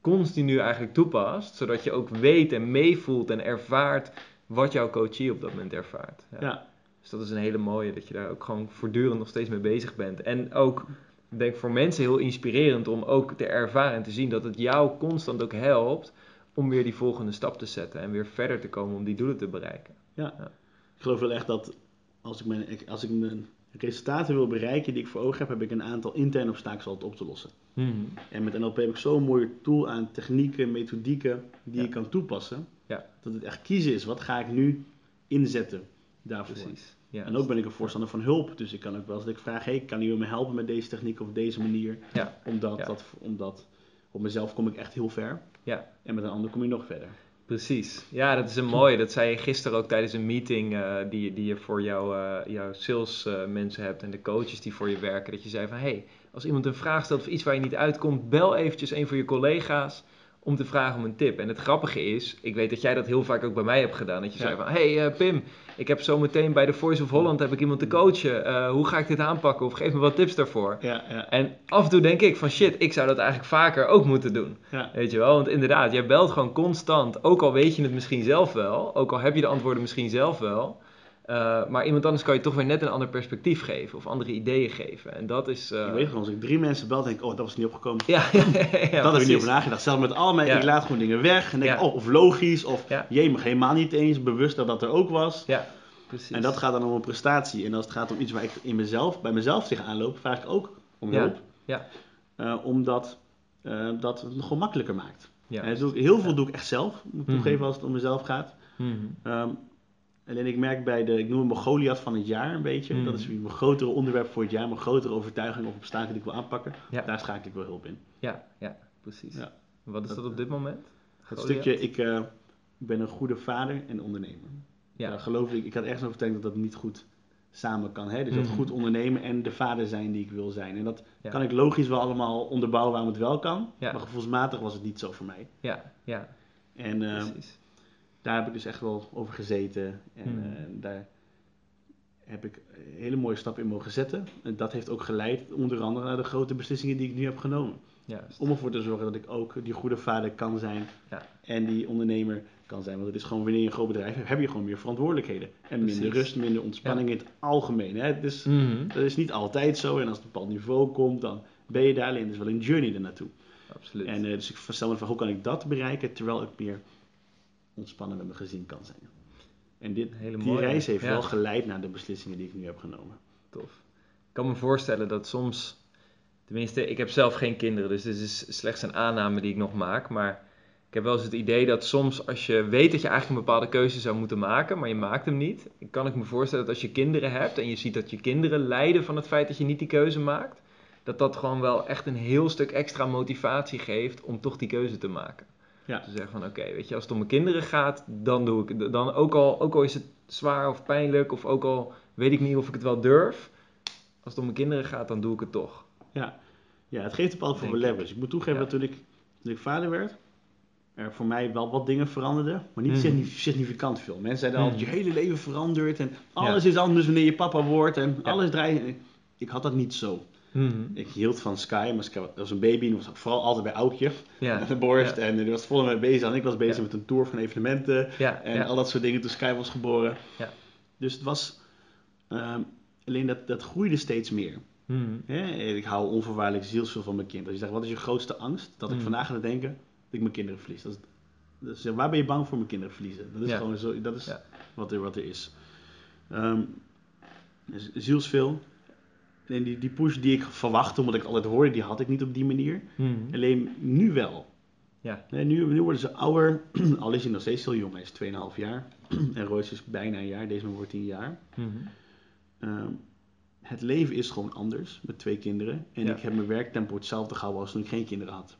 continu eigenlijk toepast. Zodat je ook weet en meevoelt en ervaart wat jouw coachie op dat moment ervaart. Ja, Dus dat is een hele mooie, dat je daar ook gewoon voortdurend nog steeds mee bezig bent. En ook, ik denk voor mensen heel inspirerend om ook te ervaren en te zien dat het jou constant ook helpt om weer die volgende stap te zetten en weer verder te komen om die doelen te bereiken. ik geloof wel echt dat als ik, mijn, als ik mijn resultaten wil bereiken die ik voor ogen heb, heb ik een aantal interne obstakels altijd op te lossen. En met NLP heb ik zo'n mooie tool aan technieken, methodieken die Ja. je kan toepassen. Ja. Dat het echt kiezen is, wat ga ik nu inzetten daarvoor. Precies. Ja. En ook ben ik een voorstander van hulp. Dus ik kan ook wel eens dat ik vraag, hey, kan u me helpen met deze techniek of deze manier? Ja. Omdat, dat, omdat op mezelf kom ik echt heel ver. Ja. En met een ander kom je nog verder. Precies. Ja, dat is een mooie. Dat zei je gisteren ook tijdens een meeting eh, die, die je voor jouw, eh, jouw sales eh, mensen hebt en de coaches die voor je werken. Dat je zei van, hey, als iemand een vraag stelt of iets waar je niet uitkomt, bel eventjes een van je collega's om te vragen om een tip. En het grappige is, ik weet dat jij dat heel vaak ook bij mij hebt gedaan. Dat je Ja. zei van, hey eh, Pim, ik heb zo meteen bij de Voice of Holland heb ik iemand te coachen. Eh, hoe ga ik dit aanpakken? Of geef me wat tips daarvoor. Ja, ja, En af en toe denk ik van shit, ik zou dat eigenlijk vaker ook moeten doen. Weet je wel, want inderdaad, jij belt gewoon constant. Ook al weet je het misschien zelf wel, ook al heb je de antwoorden misschien zelf wel. Eh, maar iemand anders kan je toch weer net een ander perspectief geven of andere ideeën geven. En dat is. eh, Ik weet gewoon, als ik drie mensen bel, denk ik, oh, dat was niet opgekomen. Ja, (laughs) ja, ja, dat heb ik niet over nagedacht. Zelfs met al mijn, ik laat gewoon dingen weg. En denk, oh, of logisch, of je mag helemaal niet eens bewust dat dat er ook was. Ja, precies. En dat gaat dan om een prestatie. En als het gaat om iets waar ik in mezelf, bij mezelf tegenaan loop, vraag ik ook om hulp. Ja. Eh, omdat eh, dat het gewoon makkelijker maakt. Ja. En heel veel doe ik echt zelf, moet ik Mhm. toegeven als het om mezelf gaat. Mhm. Ehm, alleen ik merk bij de, ik noem hem mijn Goliath van het jaar een beetje. Mhm. Dat is mijn grotere onderwerp voor het jaar, mijn grotere overtuiging of obstakel die ik wil aanpakken. Ja. Daar schakel ik wel hulp in. Ja, ja, precies. Ja. Wat is Dat- dat op dit moment? Het Goliath? stukje, ik eh, ben een goede vader en ondernemer. Ja. Geloof ik, ik had ergens overtuigd dat dat niet goed samen kan. Hè? Dus dat Mhm. goed ondernemen en de vader zijn die ik wil zijn. En dat Ja. kan ik logisch wel allemaal onderbouwen waarom het wel kan. Maar gevoelsmatig was het niet zo voor mij. Ja, ja, En eh, precies. Daar heb ik dus echt wel over gezeten. En Mhm. eh, daar heb ik een hele mooie stap in mogen zetten. En dat heeft ook geleid onder andere naar de grote beslissingen die ik nu heb genomen. Juist. Om ervoor te zorgen dat ik ook die goede vader kan zijn. Ja. En die ondernemer kan zijn. Want het is gewoon wanneer je een groot bedrijf hebt, heb je gewoon meer verantwoordelijkheden. En minder rust, minder ontspanning in het algemeen. Hè? Is, Mhm. Dat is niet altijd zo. En als het op een bepaald niveau komt, dan ben je daar. Alleen het is wel een journey ernaartoe. Absoluut. En eh, dus ik stel me van hoe kan ik dat bereiken terwijl ik meer ontspannen met mijn gezin kan zijn. En dit, hele die mooie, reis heeft ja. wel geleid naar de beslissingen die ik nu heb genomen. Tof. Ik kan me voorstellen dat soms, tenminste, ik heb zelf geen kinderen, dus dit is slechts een aanname die ik nog maak. Maar ik heb wel eens het idee dat soms als je weet dat je eigenlijk een bepaalde keuze zou moeten maken, maar je maakt hem niet, kan ik me voorstellen dat als je kinderen hebt en je ziet dat je kinderen lijden van het feit dat je niet die keuze maakt, dat dat gewoon wel echt een heel stuk extra motivatie geeft om toch die keuze te maken. Ja. Te zeggen van oké, weet je, als het om mijn kinderen gaat, dan doe ik het. Dan ook al, ook al is het zwaar of pijnlijk, of ook al weet ik niet of ik het wel durf, als het om mijn kinderen gaat, dan doe ik het toch. Ja, ja het geeft bepaald voor leverage. Ik moet toegeven dat toen ik, toen ik vader werd, er voor mij wel wat dingen veranderden, maar niet signif- significant veel. Mensen zeiden altijd, Mhm. je hele leven verandert en alles is anders wanneer je papa wordt en Ja. alles draait. Ik had dat niet zo. Ik hield van Sky, maar Sky was een baby en was vooral altijd bij Aukje Ja, aan (laughs) de borst. Ja. En die was vol mee bezig. En ik was bezig Ja. met een tour van evenementen en al dat soort dingen toen Sky was geboren. Ja. Dus het was, ehm, alleen dat, dat groeide steeds meer. Hè? Ik hou onvoorwaardelijk zielsveel van mijn kind. Als je zegt, wat is je grootste angst? Dat ik Mm. vandaag ga denken dat ik mijn kinderen verlies. Dat is, waar ben je bang voor mijn kinderen verliezen? Dat is gewoon zo, dat is wat, er, wat er is. Ehm, dus zielsveel. En die, die push die ik verwachtte, omdat ik altijd hoorde, die had ik niet op die manier. Mhm. Alleen nu wel. Ja. Nee, nu, nu worden ze ouder, (clears throat) al is hij nog steeds heel jong, hij is 2,5 jaar. (clears throat) en Royce is bijna een jaar, deze man wordt 10 jaar. Mhm. Ehm, het leven is gewoon anders met twee kinderen. En Ja. ik heb mijn werktempo hetzelfde gehouden als toen ik geen kinderen had.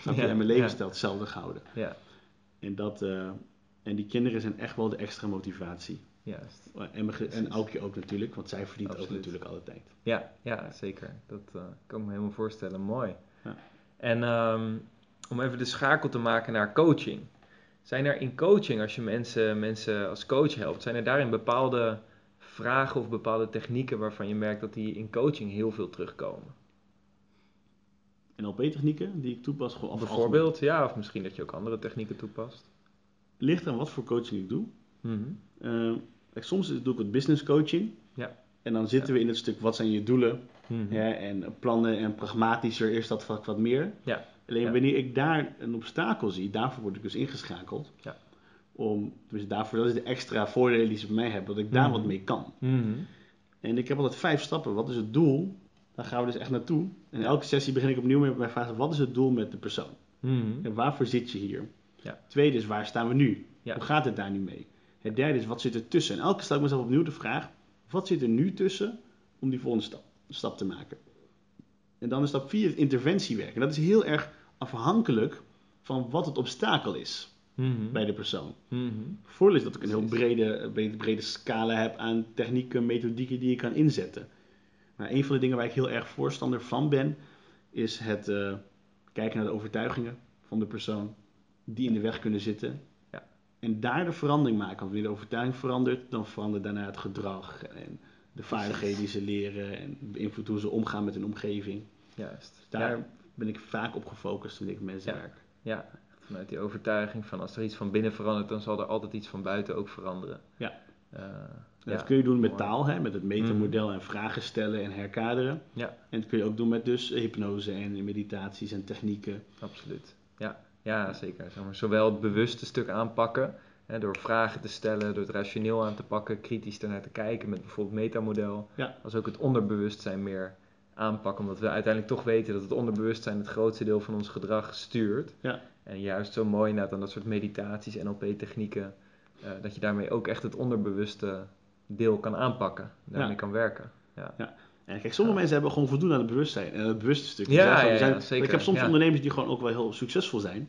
Snap je? Ja, En mijn levensstijl hetzelfde gehouden. Ja, En, dat, eh, en die kinderen zijn echt wel de extra motivatie. Juist. En, en. Aukje ook natuurlijk, want zij verdient ook natuurlijk alle tijd. Ja, ja zeker. Dat eh, kan ik me helemaal voorstellen. Mooi. Ja. En ehm, om even de schakel te maken naar coaching. Zijn er in coaching, als je mensen, mensen als coach helpt, zijn er daarin bepaalde vragen of bepaalde technieken waarvan je merkt dat die in coaching heel veel terugkomen? NLP-technieken die ik toepas, gewoon Bijvoorbeeld, ja, of misschien dat je ook andere technieken toepast. Ligt aan wat voor coaching ik doe. Mhm. Eh, soms doe ik wat business coaching. Ja. En dan zitten we in het stuk wat zijn je doelen Mhm. Ja, en plannen en pragmatischer is dat wat, wat meer. Ja. Alleen wanneer ik daar een obstakel zie, daarvoor word ik dus ingeschakeld. Ja. Om, dus daarvoor, dat is de extra voordelen die ze bij mij hebben, dat ik daar Mhm. wat mee kan. Mhm. En ik heb altijd vijf stappen. Wat is het doel? Daar gaan we dus echt naartoe. En elke sessie begin ik opnieuw met mijn vraag: wat is het doel met de persoon? Mhm. En waarvoor zit je hier? Ja. Tweede is, waar staan we nu? Hoe gaat het daar nu mee? Het derde is, wat zit er tussen? En elke keer stel ik mezelf opnieuw de vraag, wat zit er nu tussen om die volgende stap, stap te maken? En dan is stap vier het interventiewerk. En dat is heel erg afhankelijk van wat het obstakel is Mhm. bij de persoon. Voordeel is dat ik een heel brede, brede, brede scala heb aan technieken, methodieken die je kan inzetten. Maar een van de dingen waar ik heel erg voorstander van ben, is het eh, kijken naar de overtuigingen, van de persoon die in de weg kunnen zitten. En daar de verandering maken. Want wanneer de overtuiging verandert, dan verandert daarna het gedrag en de vaardigheden die ze leren en beïnvloedt hoe ze omgaan met hun omgeving. Juist. Dus daar Ja. ben ik vaak op gefocust toen ik met mensen Ja. werk. Ja, vanuit die overtuiging van als er iets van binnen verandert, dan zal er altijd iets van buiten ook veranderen. Ja. Eh, ja, dat kun je doen met taal, hè, met het metamodel en vragen stellen en herkaderen. Ja. En dat kun je ook doen met dus hypnose en meditaties en technieken. Absoluut. Ja, ja zeker. Zeg maar, zowel het bewuste stuk aanpakken, hè, door vragen te stellen, door het rationeel aan te pakken, kritisch ernaar te kijken met bijvoorbeeld metamodel, Ja. als ook het onderbewustzijn meer aanpakken, omdat we uiteindelijk toch weten dat het onderbewustzijn het grootste deel van ons gedrag stuurt. Ja. En juist zo mooi inderdaad aan dat soort meditaties, NLP-technieken, eh, dat je daarmee ook echt het onderbewuste deel kan aanpakken, daarmee Ja. kan werken. En kijk, sommige Ja. mensen hebben gewoon voldoende aan het bewustzijn en het bewuste stuk. Ja, gewoon- ja, zijn- ja, zeker, Ik heb soms ondernemers die gewoon ook wel heel succesvol zijn.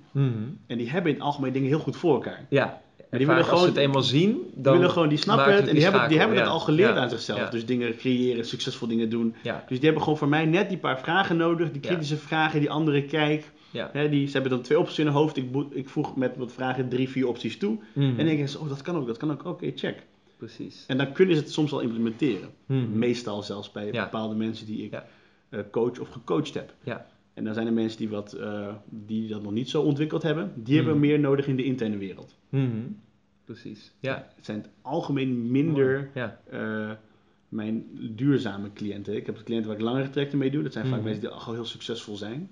En die hebben in het algemeen dingen heel goed voor elkaar. Ja, en die willen als ze gewoon- het eenmaal zien, Die dan willen gewoon, die snappen het en die hebben, die hebben dat ja. al geleerd aan zichzelf. Dus dingen creëren, succesvol dingen doen. ja, Dus die hebben gewoon voor mij net die paar vragen nodig, die kritische vragen, die andere kijk. ja. Hè, die, ze hebben dan twee opties in hun hoofd. Ik, ik voeg met wat vragen drie, vier opties toe. Mhm. En dan denken ze, oh dat kan ook, dat kan ook. Oké, check. Precies. En dan kunnen ze het soms al implementeren. Mhm. Meestal zelfs bij Ja. bepaalde mensen die ik Ja. eh, coach of gecoacht heb. Ja. En dan zijn er mensen die, wat, eh, die dat nog niet zo ontwikkeld hebben. Die hebben meer nodig in de interne wereld. Mhm. Precies. Ja. Het zijn het algemeen minder Ja. eh, mijn duurzame cliënten. Ik heb cliënten waar ik langere trajecten mee doe. Dat zijn vaak mensen die al heel succesvol zijn.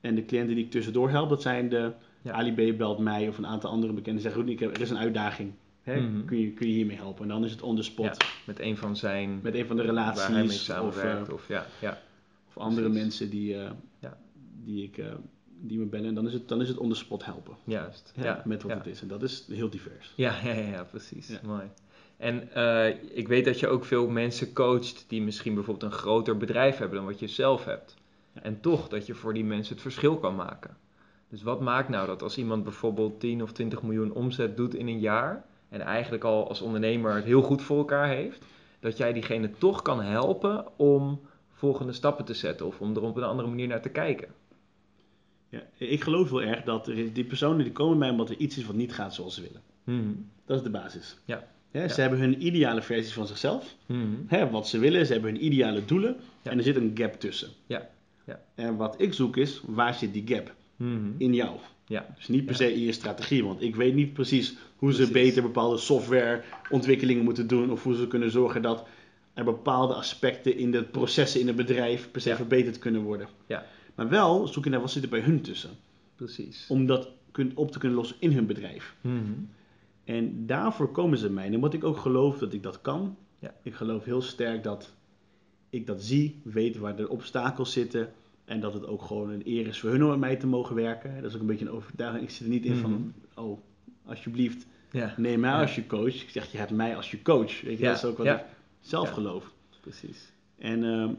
En de cliënten die ik tussendoor help, dat zijn de. Ali B belt mij of een aantal andere bekenden zeggen, goed, ik heb, er is een uitdaging. Hè? Mhm. kun, je, kun je hiermee helpen? En dan is het on the spot. Ja. Met een van zijn Met een van de waar hij mee relaties of, samenwerkt. eh, Of, ja. Ja. of andere Precies. mensen die, eh, Ja. die, ik, eh, die me bellen. En dan is het, dan is het on the spot helpen. Juist. Ja. met wat het is. En dat is heel divers. Ja, ja, ja, ja, precies. Mooi. En eh, ik weet dat je ook veel mensen coacht die misschien bijvoorbeeld een groter bedrijf hebben dan wat je zelf hebt. En toch dat je voor die mensen het verschil kan maken. Dus wat maakt nou dat als iemand bijvoorbeeld 10 of 20 miljoen omzet doet in een jaar en eigenlijk al als ondernemer het heel goed voor elkaar heeft, dat jij diegene toch kan helpen om volgende stappen te zetten of om er op een andere manier naar te kijken. Ja, ik geloof wel erg dat er die personen die komen bij mij omdat er iets is wat niet gaat zoals ze willen. Mhm. Dat is de basis. Ja. Ze hebben hun ideale versie van zichzelf. Mhm. Hè, wat ze willen, ze hebben hun ideale doelen. En er zit een gap tussen. Ja. Ja. En wat ik zoek is, waar zit die gap? Mhm. In jou. Ja. Dus niet per se in je strategie, want ik weet niet precies hoe ze beter bepaalde softwareontwikkelingen moeten doen. Of hoe ze kunnen zorgen dat er bepaalde aspecten in de processen in het bedrijf per se Ja. verbeterd kunnen worden. Ja. Maar wel zoek je naar wat zit er bij hun tussen. Precies. Om dat op te kunnen lossen in hun bedrijf. Mhm. En daarvoor komen ze mij. En omdat ik ook geloof dat ik dat kan. Ja. Ik geloof heel sterk dat ik dat zie, weet waar de obstakels zitten. En dat het ook gewoon een eer is voor hun om met mij te mogen werken. Dat is ook een beetje een overtuiging. Ik zit er niet in van, oh, alsjeblieft, Ja. neem mij Ja. als je coach. Ik zeg, je hebt mij als je coach. Weet je, Ja, dat is ook wat ja. ik zelf Ja. geloof. Precies. En, ehm,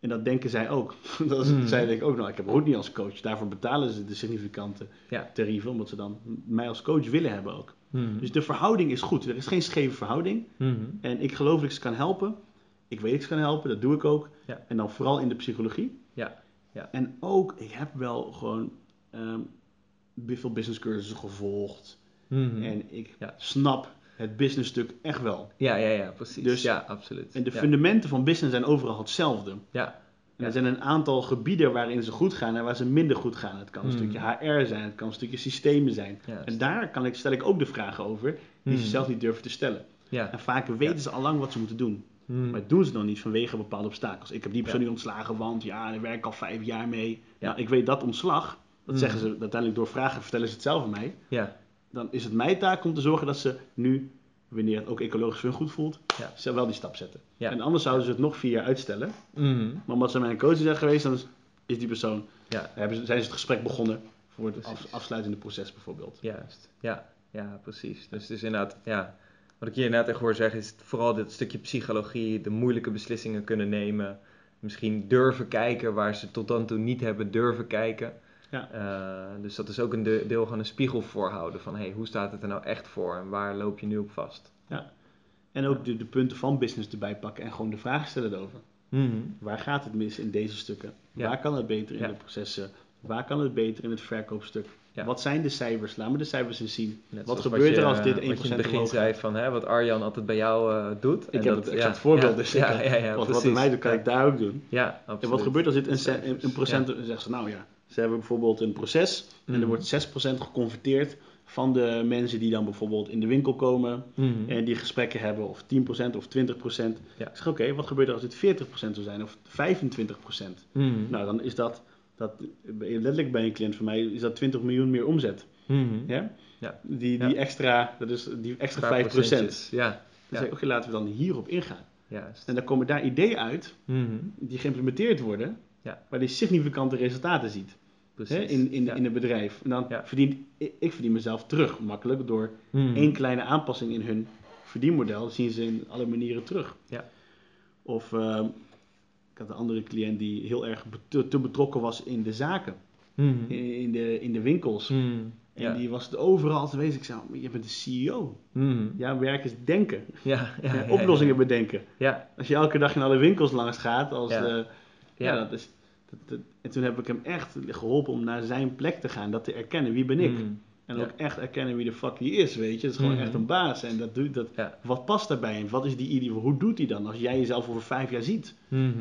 en dat denken zij ook. (laughs) dat is, Mhm. zij denken ook, nou, ik heb ook niet als coach. Daarvoor betalen ze de significante tarieven. Omdat ze dan mij als coach willen hebben ook. Mhm. Dus de verhouding is goed. Er is geen scheve verhouding. Mhm. En ik geloof dat ik ze kan helpen. Ik weet dat ik ze kan helpen, dat doe ik ook. En dan vooral in de psychologie. Ja. En ook, ik heb wel gewoon ehm, veel business cursussen gevolgd. Mhm. En ik Ja. snap het business stuk echt wel. ja, ja, ja, precies. Dus- ja, absoluut. En de ja. fundamenten van business zijn overal hetzelfde. Ja. En er zijn een aantal gebieden waarin ze goed gaan en waar ze minder goed gaan. Het kan een Mhm. stukje HR zijn, het kan een stukje systemen zijn. Juist. En daar kan ik, stel ik ook de vragen over die ze Mhm. zelf niet durven te stellen. Ja. En vaak weten ze al lang wat ze moeten doen. Mhm. Maar doen ze dan niet vanwege bepaalde obstakels. Ik heb die persoon Ja. niet ontslagen, want ja, daar werk ik al vijf jaar mee. Ja. Nou, ik weet dat ontslag, dat Mm. zeggen ze uiteindelijk door vragen, vertellen ze het zelf aan mij. Ja. Dan is het mijn taak om te zorgen dat ze nu, wanneer het ook ecologisch voor hun goed voelt, Ja. ze wel die stap zetten. Ja. En anders zouden ze het nog vier jaar uitstellen. Mhm. Maar omdat ze mijn coach zijn geweest, dan is- die persoon, Ja. hebben ze, zijn ze het gesprek begonnen voor het af, afsluitende proces bijvoorbeeld. Juist. Ja. Ja, precies. Dus het is inderdaad, ja. Wat ik hier inderdaad echt hoor zeggen is vooral dit stukje psychologie, de moeilijke beslissingen kunnen nemen. Misschien durven kijken waar ze tot dan toe niet hebben durven kijken. Ja. Eh, dus dat is ook een de- deel van een spiegel voorhouden van hey, hoe staat het er nou echt voor en waar loop je nu op vast? En ook de, de punten van business erbij pakken en gewoon de vraag stellen erover. Mhm. Waar gaat het mis in deze stukken? Ja. Waar kan het beter in Ja. de processen? Waar kan het beter in het verkoopstuk? Ja. Wat zijn de cijfers? Laat me de cijfers eens zien. Net wat gebeurt je, er als dit 1% Wat je in het begin omhoog zei gaat? van hè, wat Arjan altijd bij jou eh, doet. Ik heb dat- het exact voorbeeld, dus ja, ja, ja, wat, wat precies. bij mij doet, kan ja. ik daar ook doen. Ja, En absoluut. wat gebeurt als dit een, een, een procent, dan zeggen ze nou ja, ze hebben bijvoorbeeld een proces en Mhm. er wordt 6% geconverteerd van de mensen die dan bijvoorbeeld in de winkel komen Mhm. en die gesprekken hebben, of 10% of 20%. Ja. Ik zeg oké, wat gebeurt er als dit 40% zou zijn of 25%? Mhm. Nou, dan is dat, dat letterlijk bij een cliënt van mij, is dat 20 miljoen meer omzet. Mhm. Ja? Ja. Die, Ja. die extra, dat is die extra Paar 5%. Dan procentjes. Ja, zeg ik, oké, laten we dan hierop ingaan. juist. En dan komen daar ideeën uit Mhm. die geïmplementeerd worden, Ja. waar die significante resultaten ziet Precies. hè, in, in, ja. in het bedrijf. En dan Ja. verdient ik, ik verdien mezelf terug makkelijk door Mhm. één kleine aanpassing in hun verdienmodel, zien ze in alle manieren terug. Ja. Of ehm, ik had een andere cliënt die heel erg te, te betrokken was in de zaken, Mhm. in, in de, in de winkels. Mhm. En Ja. die was er overal te wezen. Ik zei, maar je bent de CEO. Mhm. Jouw werk is denken. Ja, ja, ja, oplossingen ja. bedenken. Ja, Als je elke dag in alle winkels langs gaat, als Ja. de, ja. ja. dat is, dat, dat- en toen heb ik hem echt geholpen om naar zijn plek te gaan. Dat te erkennen, wie ben ik? Mhm. En Ja. ook echt erkennen wie de fuck hij is, weet je. Dat is gewoon Mhm. echt een baas. En dat doet, dat, Ja. wat past daarbij? En wat is die idee? Hoe doet hij dan? Als jij jezelf over vijf jaar ziet, Mhm.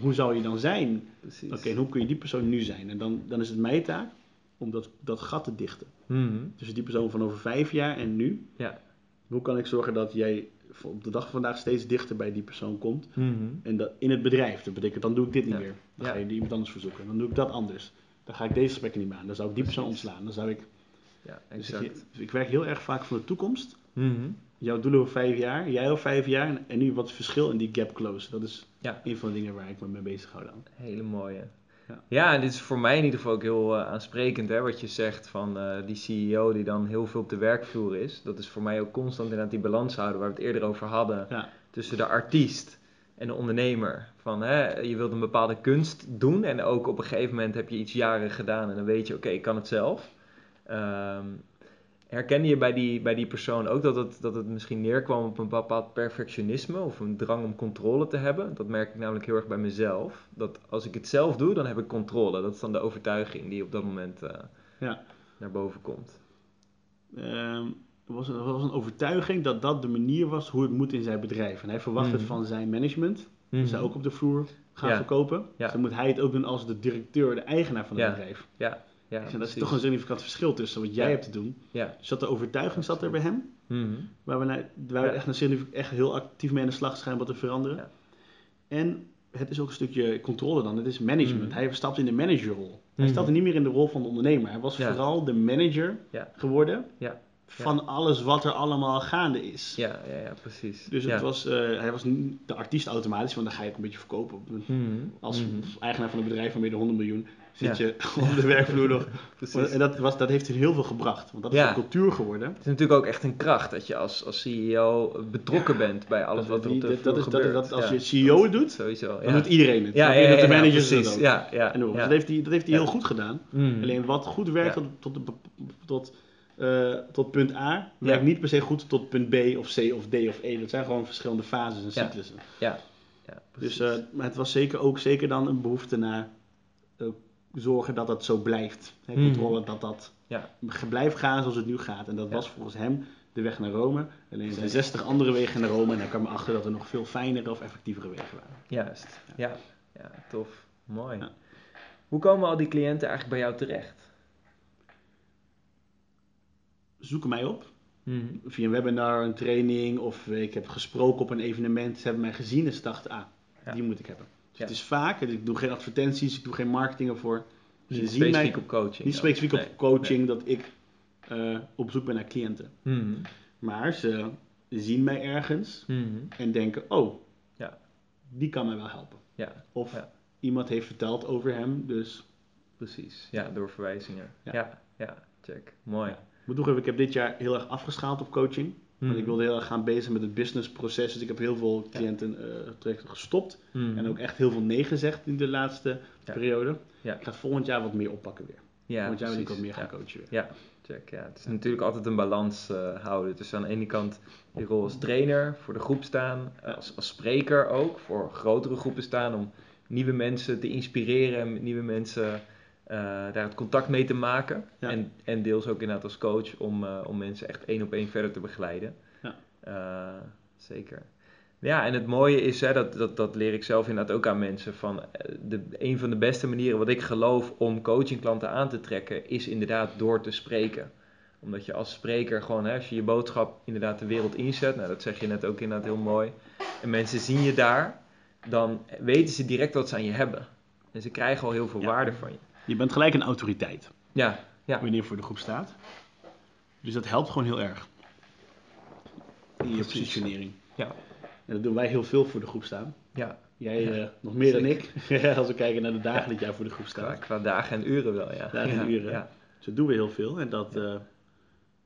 hoe zou je dan zijn? Oké, en hoe kun je die persoon nu zijn? En dan, dan is het mijn taak om dat, dat gat te dichten. Mhm. Tussen die persoon van over vijf jaar en nu. Ja. Hoe kan ik zorgen dat jij op de dag van vandaag steeds dichter bij die persoon komt? Mhm. En dat in het bedrijf. Dat betekent, dan doe ik dit niet meer. Dan ga je die iemand anders verzoeken. Dan doe ik dat anders. Dan ga ik deze gesprekken niet meer aan. Dan zou ik die persoon ontslaan. Dan zou ik... Ja, Dus exact. ik, dus ik werk heel erg vaak van de toekomst. Mhm. Jouw doelen over vijf jaar, jij over vijf jaar. En, en nu wat verschil in die gap close. Dat is Ja. een van de dingen waar ik me mee bezig hou dan. Hele mooie. Ja. Ja. en dit is voor mij in ieder geval ook heel eh, aansprekend, hè, wat je zegt van eh, die CEO die dan heel veel op de werkvloer is. Dat is voor mij ook constant inderdaad die balans houden waar we het eerder over hadden. Ja. Tussen de artiest en de ondernemer. Van, hè, je wilt een bepaalde kunst doen en ook op een gegeven moment heb je iets jaren gedaan en dan weet je, oké, ik kan het zelf. Ehm, herkende je bij die, bij die persoon ook dat het, dat het misschien neerkwam op een bepaald perfectionisme of een drang om controle te hebben? Dat merk ik namelijk heel erg bij mezelf. Dat als ik het zelf doe, dan heb ik controle. Dat is dan de overtuiging die op dat moment eh, Ja. naar boven komt. Er, was, er was een overtuiging dat dat de manier was hoe het moet in zijn bedrijf. En hij verwacht het Mhm. van zijn management. Dat zij ook op de vloer gaan Ja. verkopen. Ja. Dus dan moet hij het ook doen als de directeur, de eigenaar van het Ja. bedrijf. Ja, ja, zeg, dat is toch een significant verschil tussen wat jij Ja. hebt te doen. Ja. Dus dat de overtuiging zat er bij hem. Mhm. Waar we, naar, waar we echt, echt heel actief mee aan de slag zijn om wat te veranderen. Ja. En het is ook een stukje controle dan. Het is management. Mhm. Hij stapt in de managerrol. Hij Mhm. stapte niet meer in de rol van de ondernemer. Hij was vooral de manager geworden Ja. van alles wat er allemaal gaande is. Ja, ja, ja, precies. Dus het was, eh, hij was de artiest automatisch, want dan ga je het een beetje verkopen. Mhm. Als eigenaar van een bedrijf van meer dan 100 miljoen zit Ja. je (laughs) op de werkvloer nog. (laughs) Precies. En dat, was, dat heeft heel veel gebracht, want dat is Ja. een cultuur geworden. Het is natuurlijk ook echt een kracht dat je als, als CEO betrokken bent bij alles wat er op de dat, is, dat, gebeurt. dat, als je CEO het doet, Sowieso, dan doet iedereen het. Ja, ja, dat de managers precies. ook. Ja, ja, En ja. Dat heeft hij, dat heeft hij heel goed gedaan. Mhm. Alleen wat goed werkt tot, tot, de tot, eh, tot punt A, werkt niet per se goed tot punt B of C of D of E. Dat zijn gewoon verschillende fases en cyclussen. Ja, ja precies. Dus eh, maar het was zeker ook zeker dan een behoefte naar eh, zorgen dat dat zo blijft. Hè, Mhm. Controle dat dat Ja. blijft gaan zoals het nu gaat. En dat Ja. was volgens hem de weg naar Rome. Alleen er zijn 60 andere wegen naar Rome. En hij kwam erachter dat er nog veel fijnere of effectievere wegen waren. Juist, ja. ja, tof. Mooi. Hoe komen al die cliënten eigenlijk bij jou terecht? Zoeken mij op. Mhm. Via een webinar, een training of ik heb gesproken op een evenement. Ze hebben mij gezien en ze dachten, ah, die moet ik hebben. Dus het is vaak, ik doe geen advertenties, ik doe geen marketing ervoor. Ze Niet zien mij specifiek op coaching. niet specifiek Nee. op coaching dat ik eh, op zoek ben naar cliënten. Mhm. Maar ze zien mij ergens Mhm. en denken, oh, Ja. die kan mij wel helpen. Ja, Of Ja. iemand heeft verteld over hem, dus... precies. Ja, door verwijzingen. Ja. Ja, check. Mooi. Ik moet toegeven, ik heb dit jaar heel erg afgeschaald op coaching. Want Mhm. ik wilde heel erg gaan bezig met het businessproces. Dus ik heb heel veel cliënten trajecten gestopt. Mhm. En ook echt heel veel nee gezegd in de laatste periode. Ja. Ik ga het volgend jaar wat meer oppakken weer. Ja, volgend jaar wil ik wat meer gaan coachen weer. Ja, check. Ja. Het is natuurlijk altijd een balans eh, houden. Dus aan de ene kant die rol als trainer, voor de groep staan, eh, als, als spreker ook, voor grotere groepen staan, om nieuwe mensen te inspireren nieuwe mensen eh, daar het contact mee te maken. Ja. En, en deels ook inderdaad als coach om, eh, om mensen echt één op één verder te begeleiden. Ja. Eh, zeker. Ja, en het mooie is, hè, dat, dat, dat leer ik zelf inderdaad ook aan mensen, van de, een van de beste manieren wat ik geloof om coachingklanten aan te trekken, is inderdaad door te spreken. Omdat je als spreker gewoon, hè, als je je boodschap inderdaad de wereld inzet, nou dat zeg je net ook inderdaad heel mooi, en mensen zien je daar, dan weten ze direct wat ze aan je hebben. En ze krijgen al heel veel Ja. waarde van je. Je bent gelijk een autoriteit Ja, ja, wanneer je voor de groep staat. Dus dat helpt gewoon heel erg. In je Precies. positionering. Ja. En dat doen wij heel veel voor de groep staan. ja. Jij Ja, eh, nog meer dan ik. (laughs) Als we kijken naar de dagen dat jij voor de groep Qua, staat. qua dagen en uren wel, ja. Dagen en uren. Ja, Dus dat doen we heel veel. En dat, eh,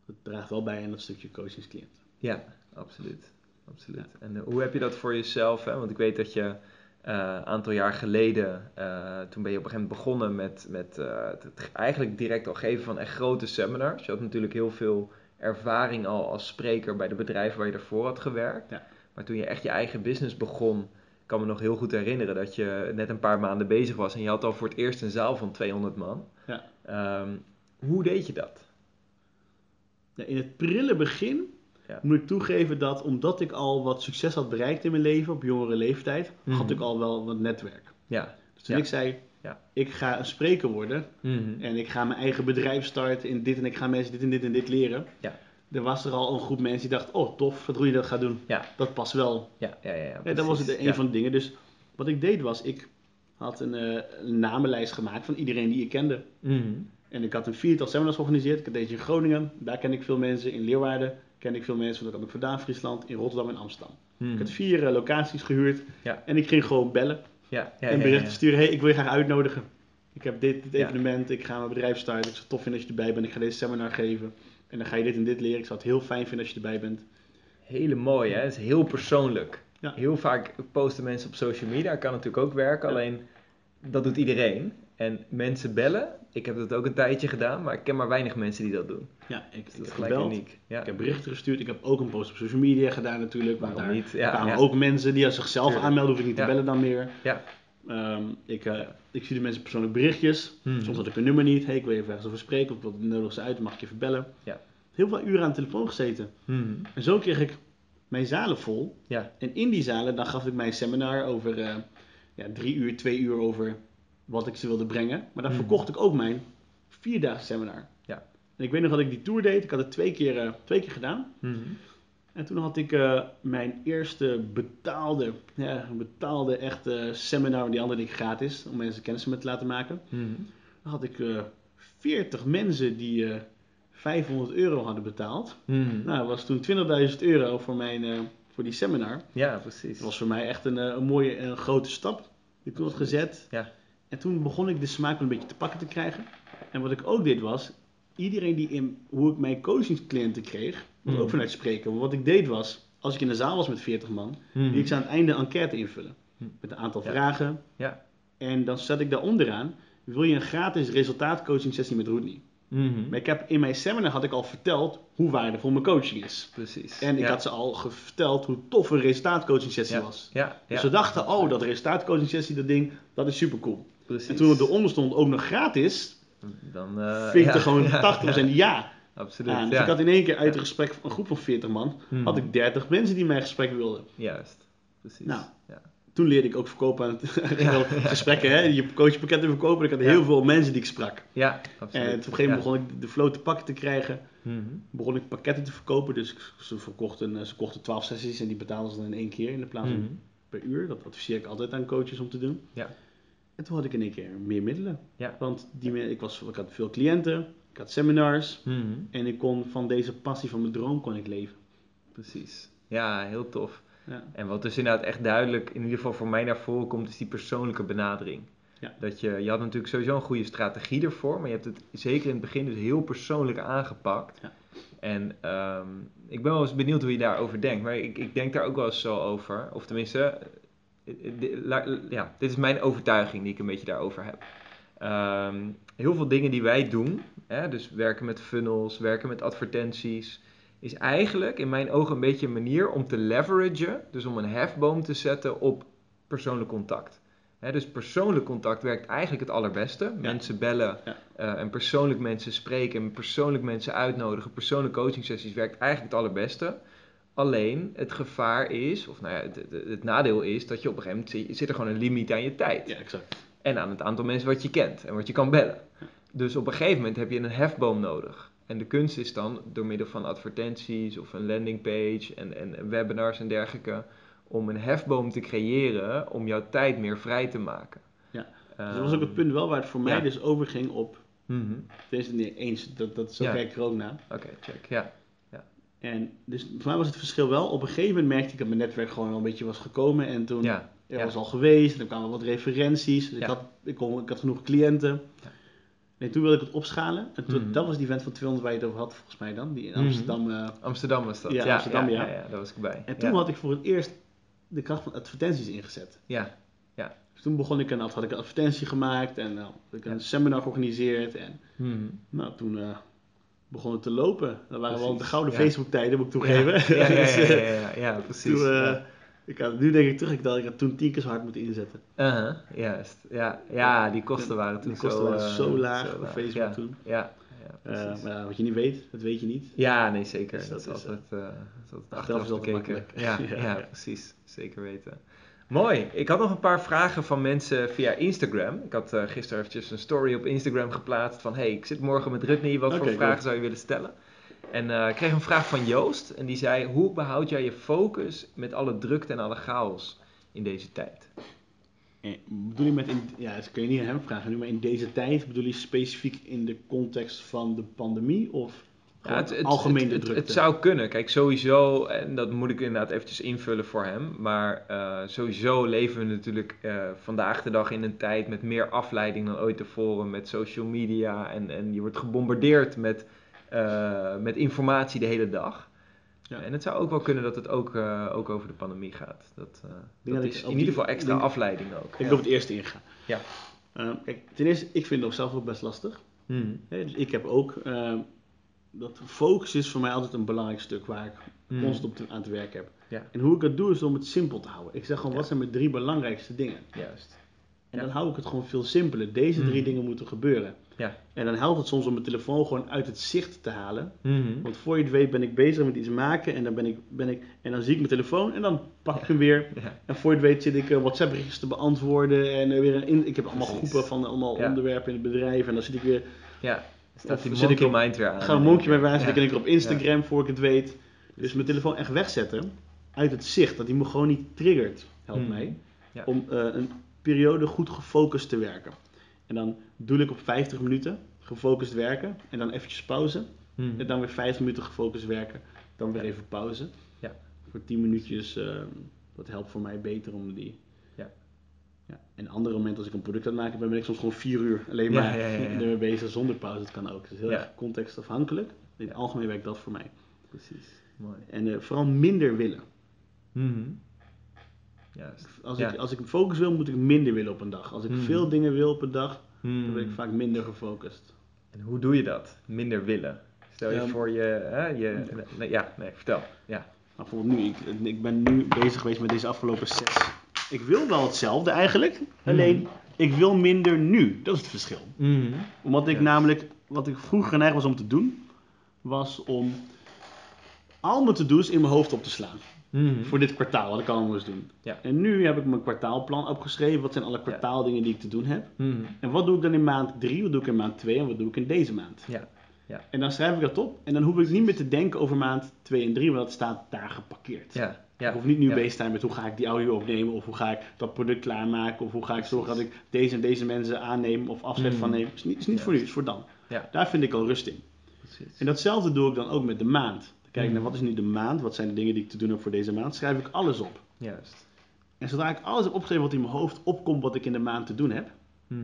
dat draagt wel bij aan dat stukje coachingsclient. ja absoluut. absoluut. En eh, hoe heb je dat voor jezelf? Hè? Want ik weet dat je eh, een aantal jaar geleden, eh, toen ben je op een gegeven moment begonnen met, met eh, het, eigenlijk direct al geven van echt grote seminars. Je had natuurlijk heel veel ervaring al als spreker bij de bedrijven waar je daarvoor had gewerkt. Ja. Maar toen je echt je eigen business begon, kan me nog heel goed herinneren dat je net een paar maanden bezig was en je had al voor het eerst een zaal van 200 man. Ja. Ehm, hoe deed je dat? Ja, in het prille begin Ja. moet ik toegeven dat omdat ik al wat succes had bereikt in mijn leven op jongere leeftijd, Mhm. had ik al wel wat netwerk. Ja. Dus toen Ja. ik zei, Ja. ik ga een spreker worden Mhm. en ik ga mijn eigen bedrijf starten in dit en ik ga mensen dit en dit en dit leren. Ja. Er was er al een groep mensen die dacht, oh tof, dat Roei dat gaat doen. Ja. Dat past wel. Ja, ja, ja. ja, dat was het een van de dingen. Dus wat ik deed was, ik had een, een namenlijst gemaakt van iedereen die ik kende. Mhm. En ik had een viertal seminars georganiseerd. Ik had deze in Groningen, daar ken ik veel mensen. In Leeuwarden ken ik veel mensen, want daar kom ik vandaan, Friesland. In Rotterdam en Amsterdam. Mhm. Ik had vier eh, locaties gehuurd. Ja. En ik ging gewoon bellen Ja, ja, en berichten sturen. hey, ik wil je graag uitnodigen. Ik heb dit, dit evenement, ik ga mijn bedrijf starten. Ik zou het tof vinden als je erbij bent. Ik ga deze seminar geven. En dan ga je dit en dit leren. Ik zou het heel fijn vinden als je erbij bent. Hele mooi, hè? Het is heel persoonlijk. Ja. Heel vaak posten mensen op social media, kan natuurlijk ook werken, alleen dat doet iedereen. En mensen bellen, ik heb dat ook een tijdje gedaan, maar ik ken maar weinig mensen die dat doen. Ja, ik, Dus dat is gelijk gebeld. uniek. Ja. Ik heb berichten gestuurd. Ik heb ook een post op social media gedaan natuurlijk. Waarom daar niet? Ja, kwamen ja. ook mensen die als zichzelf Tuurlijk. aanmelden. Hoef ik niet te bellen dan meer. Ja. Ehm, ik, eh, ik stuurde mensen persoonlijk berichtjes. Mhm. Soms had ik een nummer niet. Hey, ik wil je even ergens over spreken. Of het nodig uit. Dan mag ik je even bellen. Ja. Heel veel uren aan de telefoon gezeten. Mhm. En zo kreeg ik mijn zalen vol. Ja. En in die zalen, dan gaf ik mijn seminar over eh, ja, drie uur, twee uur over wat ik ze wilde brengen. Maar dan Mhm. verkocht ik ook mijn vierdaagse seminar. Ja. En ik weet nog dat ik die tour deed. Ik had het twee keer, eh, twee keer gedaan. Mhm. En toen had ik eh, mijn eerste betaalde, ja, betaalde echte seminar, die andere ik gratis, om mensen kennis met te laten maken. Mhm. Dan had ik eh 40 mensen die eh 500 euro hadden betaald. Mhm. Nou, dat was toen 20.000 euro voor, mijn, voor die seminar. Ja, precies. Dat was voor mij echt een, een mooie en grote stap die ik toen had gezet. Ja. En toen begon ik de smaak een beetje te pakken te krijgen. En wat ik ook deed was, iedereen die in hoe ik mijn coachingscliënten kreeg, Mhm. ook vanuit spreken. Want wat ik deed was, als ik in de zaal was met 40 man, liet ik ze aan het einde een enquête invullen. Mhm. Met een aantal Ja. vragen. Ja. En dan zet ik daar onderaan, wil je een gratis resultaatcoaching sessie met Rodney? Mhm. Maar ik heb, in mijn seminar had ik al verteld hoe waardevol mijn coaching is. Precies. En ik ja. had ze al verteld hoe tof een resultaatcoaching sessie ja. was. Ja, ja. Dus ze dachten, oh, dat resultaatcoaching sessie, dat ding, dat is super cool. Precies. En toen het eronder stond, ook nog gratis, Dan, eh, vind ik ja, er gewoon (laughs) ja, 80% ja. Absoluut, aan. Dus ik had in één keer uit een gesprek, een groep van 40 man, Mhm. had ik 30 mensen die mijn gesprek wilden. Juist, precies. Nou, ja. Toen leerde ik ook verkopen aan het (laughs) Ja. gesprekken, hè? je coachpakketten verkopen. Ik had Ja. heel veel mensen die ik sprak. ja, absoluut. En op een gegeven moment begon ik de flow te pakken te krijgen. Mhm. Begon ik pakketten te verkopen. Dus ze, verkochten, eh, ze kochten 12 sessies en die betaalden ze dan in één keer in de plaats van Mhm. per uur. Dat adviseer ik altijd aan coaches om te doen. Ja. En toen had ik in één keer meer middelen. Ja. Want die, ik, was, ik had veel cliënten, ik had seminars. Mhm. En ik kon van deze passie van mijn droom kon ik leven. Precies. Ja, heel tof. Ja. En wat dus inderdaad echt duidelijk, in ieder geval voor mij naar voren komt, is die persoonlijke benadering. Ja. Dat je, je had natuurlijk sowieso een goede strategie ervoor, maar je hebt het zeker in het begin dus heel persoonlijk aangepakt. Ja. En ehm, ik ben wel eens benieuwd hoe je daarover denkt, maar ik, ik denk daar ook wel eens zo over. Of tenminste, ja, dit is mijn overtuiging die ik een beetje daarover heb. Ehm, heel veel dingen die wij doen, hè, dus werken met funnels, werken met advertenties, is eigenlijk in mijn ogen een beetje een manier om te leveragen, dus om een hefboom te zetten op persoonlijk contact. Hè, dus persoonlijk contact werkt eigenlijk het allerbeste. Mensen bellen Ja. eh, en persoonlijk mensen spreken en persoonlijk mensen uitnodigen. Persoonlijke coaching sessies werkt eigenlijk het allerbeste. Alleen het gevaar is, of nou ja, het, het, het nadeel is dat je op een gegeven moment zit, zit er gewoon een limiet aan je tijd. Ja, exact. En aan het aantal mensen wat je kent en wat je kan bellen. Dus op een gegeven moment heb je een hefboom nodig. En de kunst is dan door middel van advertenties of een landingpage en, en webinars en dergelijke. om een hefboom te creëren om jouw tijd meer vrij te maken. Ja. Dus dat was ook het punt wel waar het voor mij ja. dus overging op. Mhm. Deze niet eens, dat, dat, zo Ja. kijk ik er ook naar. Oké, check. Ja. En dus voor mij was het verschil wel. Op een gegeven moment merkte ik dat mijn netwerk gewoon wel een beetje was gekomen. En toen Ja. er ja. was al geweest. En er kwamen wat referenties. Dus Ja. ik, had, ik, kon, ik had genoeg cliënten. Ja. En toen wilde ik het opschalen. En toen, Mhm. dat was die event van 200 waar je het over had, volgens mij dan. Die in Mhm. Amsterdam. eh, Amsterdam was dat. Ja, Amsterdam, ja. ja. Daar was ik bij. en toen ja. had ik voor het eerst de kracht van advertenties ingezet. Ja. Dus toen begon ik een, had ik een advertentie gemaakt. En nou, had ik een Ja. seminar georganiseerd. En Mhm. nou, toen eh, begon het te lopen. Dat waren wel de gouden ja. Facebook tijden, moet ik toegeven. Ja, ja, ja, ja, (laughs) eh, precies. Eh, ik had, nu denk ik terug, ik dacht ik had toen tien keer zo hard moeten inzetten. Uh-huh, juist. Ja, ja, die kosten waren toen Die kosten zo, waren eh, zo laag op Facebook ja. toen. Ja, ja, Eh, precies. maar wat je niet weet, dat weet je niet. ja, nee, zeker. Dus dat, dat is altijd, eh, dat is altijd achteraf is altijd Ja, (laughs) ja, ja. precies. Zeker weten. Mooi. Ik had nog een paar vragen van mensen via Instagram. Ik had eh, gisteren eventjes een story op Instagram geplaatst van... hey, ik zit morgen met Rutney, wat voor vragen zou je willen stellen? En eh, ik kreeg een vraag van Joost en die zei... hoe behoud jij je focus met alle drukte en alle chaos in deze tijd? Eh, bedoel je met, in, ja, dat kun je niet aan hem vragen nu, maar in deze tijd bedoel je specifiek in de context van de pandemie of Ja, het, het, het, drukte? het zou kunnen. Kijk, sowieso, en dat moet ik inderdaad eventjes invullen voor hem. Maar eh, sowieso leven we natuurlijk eh, vandaag de dag in een tijd met meer afleiding dan ooit tevoren. Met social media en, en je wordt gebombardeerd met, eh, met informatie de hele dag. Ja. En het zou ook wel kunnen dat het ook, ook over de pandemie gaat. Dat, dat dat is in ieder geval extra denk- afleiding ook. Ik ja. wil op het eerste ingaan. Ja. Eh, kijk, ten eerste, ik vind het ook zelf ook best lastig. Dus ik heb ook, eh, dat focus is voor mij altijd een belangrijk stuk waar ik Mhm. constant op te- aan te werken heb. Ja. En hoe ik dat doe is om het simpel te houden. Ik zeg gewoon, Ja. wat zijn mijn drie belangrijkste dingen? Juist. En Ja. dan hou ik het gewoon veel simpeler. Deze drie Mhm. dingen moeten gebeuren. Ja. En dan helpt het soms om mijn telefoon gewoon uit het zicht te halen. Mhm. Want voor je het weet ben ik bezig met iets maken en dan, ben ik, ben ik, en dan zie ik mijn telefoon en dan pak ik hem weer. Ja. En voor je het weet zit ik eh, WhatsApp berichtjes te beantwoorden en eh, weer een in, ik heb allemaal Precies. groepen van allemaal onderwerpen in het bedrijf en dan zit ik weer, Ja. Staat die monkey op- mind weer aan. ga een monkje bij wijze Ja. van spreken, ik op Instagram voor ik het weet. Dus mijn telefoon echt wegzetten uit het zicht, dat hij me gewoon niet triggert, helpt Hmm. mij. Om eh, een periode goed gefocust te werken. En dan doe ik op 50 minuten gefocust werken en dan eventjes pauze. Mhm. En dan weer 50 minuten gefocust werken, dan weer Ja. even pauze. Ja. Voor 10 minuutjes, eh, dat helpt voor mij beter om die... Ja. En andere momenten als ik een product aan het maken ben, ben ik soms gewoon 4 uur alleen maar ja, ja, (laughs) ermee bezig zonder pauze. Dat kan ook. Is heel erg contextafhankelijk. In het algemeen werkt dat voor mij. Precies. Mooi. En eh, vooral minder willen. Mhm. Juist. Als, ik, als ik focus wil, moet ik minder willen op een dag. Als ik Hmm. veel dingen wil op een dag, Mhm. dan ben ik vaak minder gefocust. En hoe doe je dat? Minder willen. Stel je Ehm, voor je, hè, je nee, ja, nee, vertel. Ja. Maar bijvoorbeeld nu, ik, ik ben nu bezig geweest met deze afgelopen sets. Ik wil wel hetzelfde eigenlijk, alleen ik wil minder nu. Dat is het verschil. Mhm. Omdat ik Ja. namelijk, wat ik vroeger geneigd was om te doen, was om al mijn to-do's in mijn hoofd op te slaan. Mhm. Voor dit kwartaal, wat ik allemaal moest doen. Ja. En nu heb ik mijn kwartaalplan opgeschreven. Wat zijn alle kwartaaldingen die ik te doen heb? Mhm. En wat doe ik dan in maand 3, wat doe ik in maand 2 en wat doe ik in deze maand? Ja. En dan schrijf ik dat op en dan hoef ik niet meer te denken over maand 2 en 3, want dat staat daar geparkeerd. Ja. Ja. Ik hoef niet nu ja. bezig te zijn met hoe ga ik die audio opnemen of hoe ga ik dat product klaarmaken of hoe ga ik zorgen dat ik deze en deze mensen aanneem of Mm. van neem. Het is niet, is niet voor nu, het is voor dan. Ja. Daar vind ik al rust in. Precies. En datzelfde doe ik dan ook met de maand. Dan kijk ik Mm. naar wat is nu de maand, wat zijn de dingen die ik te doen heb voor deze maand, schrijf ik alles op. Juist. En zodra ik alles heb opgeschreven wat in mijn hoofd opkomt wat ik in de maand te doen heb, Mhm.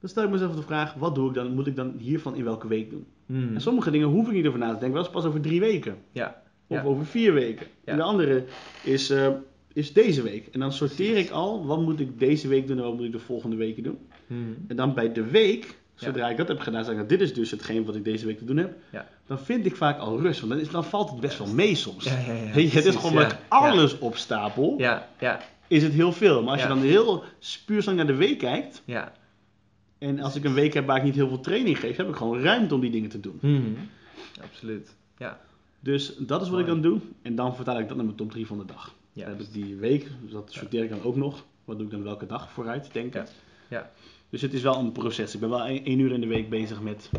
dan stel ik mezelf de vraag, wat doe ik dan, moet ik dan hiervan in welke week doen? En sommige dingen hoef ik niet over na te denken, wel eens pas over drie weken. Ja. Of Ja. over vier weken. Ja. En de andere is, eh, is deze week. En dan sorteer ik al, wat moet ik deze week doen en wat moet ik de volgende weken doen. Mhm. En dan bij de week, zodra ik dat heb gedaan, zeg ik, nou, dit is dus hetgeen wat ik deze week te doen heb. Ja. Dan vind ik vaak al rust, want dan, is, dan valt het best wel mee soms. Ja, ja, ja, Weet je, het is gewoon ik alles opstapel, Ja. Ja. is het heel veel. Maar als je dan heel spuurslang naar de week kijkt, Ja. en als ik een week heb waar ik niet heel veel training geef, heb ik gewoon ruimte om die dingen te doen. Mhm. Absoluut. Ja. Dus dat is wat ik dan doe. En dan vertaal ik dat naar mijn top 3 van de dag. Ja. Dat is die week, dus dat sorteer ik dan ook nog. Wat doe ik dan welke dag vooruit denken. Ja. Ja. Dus het is wel een proces. Ik ben wel één uur in de week bezig met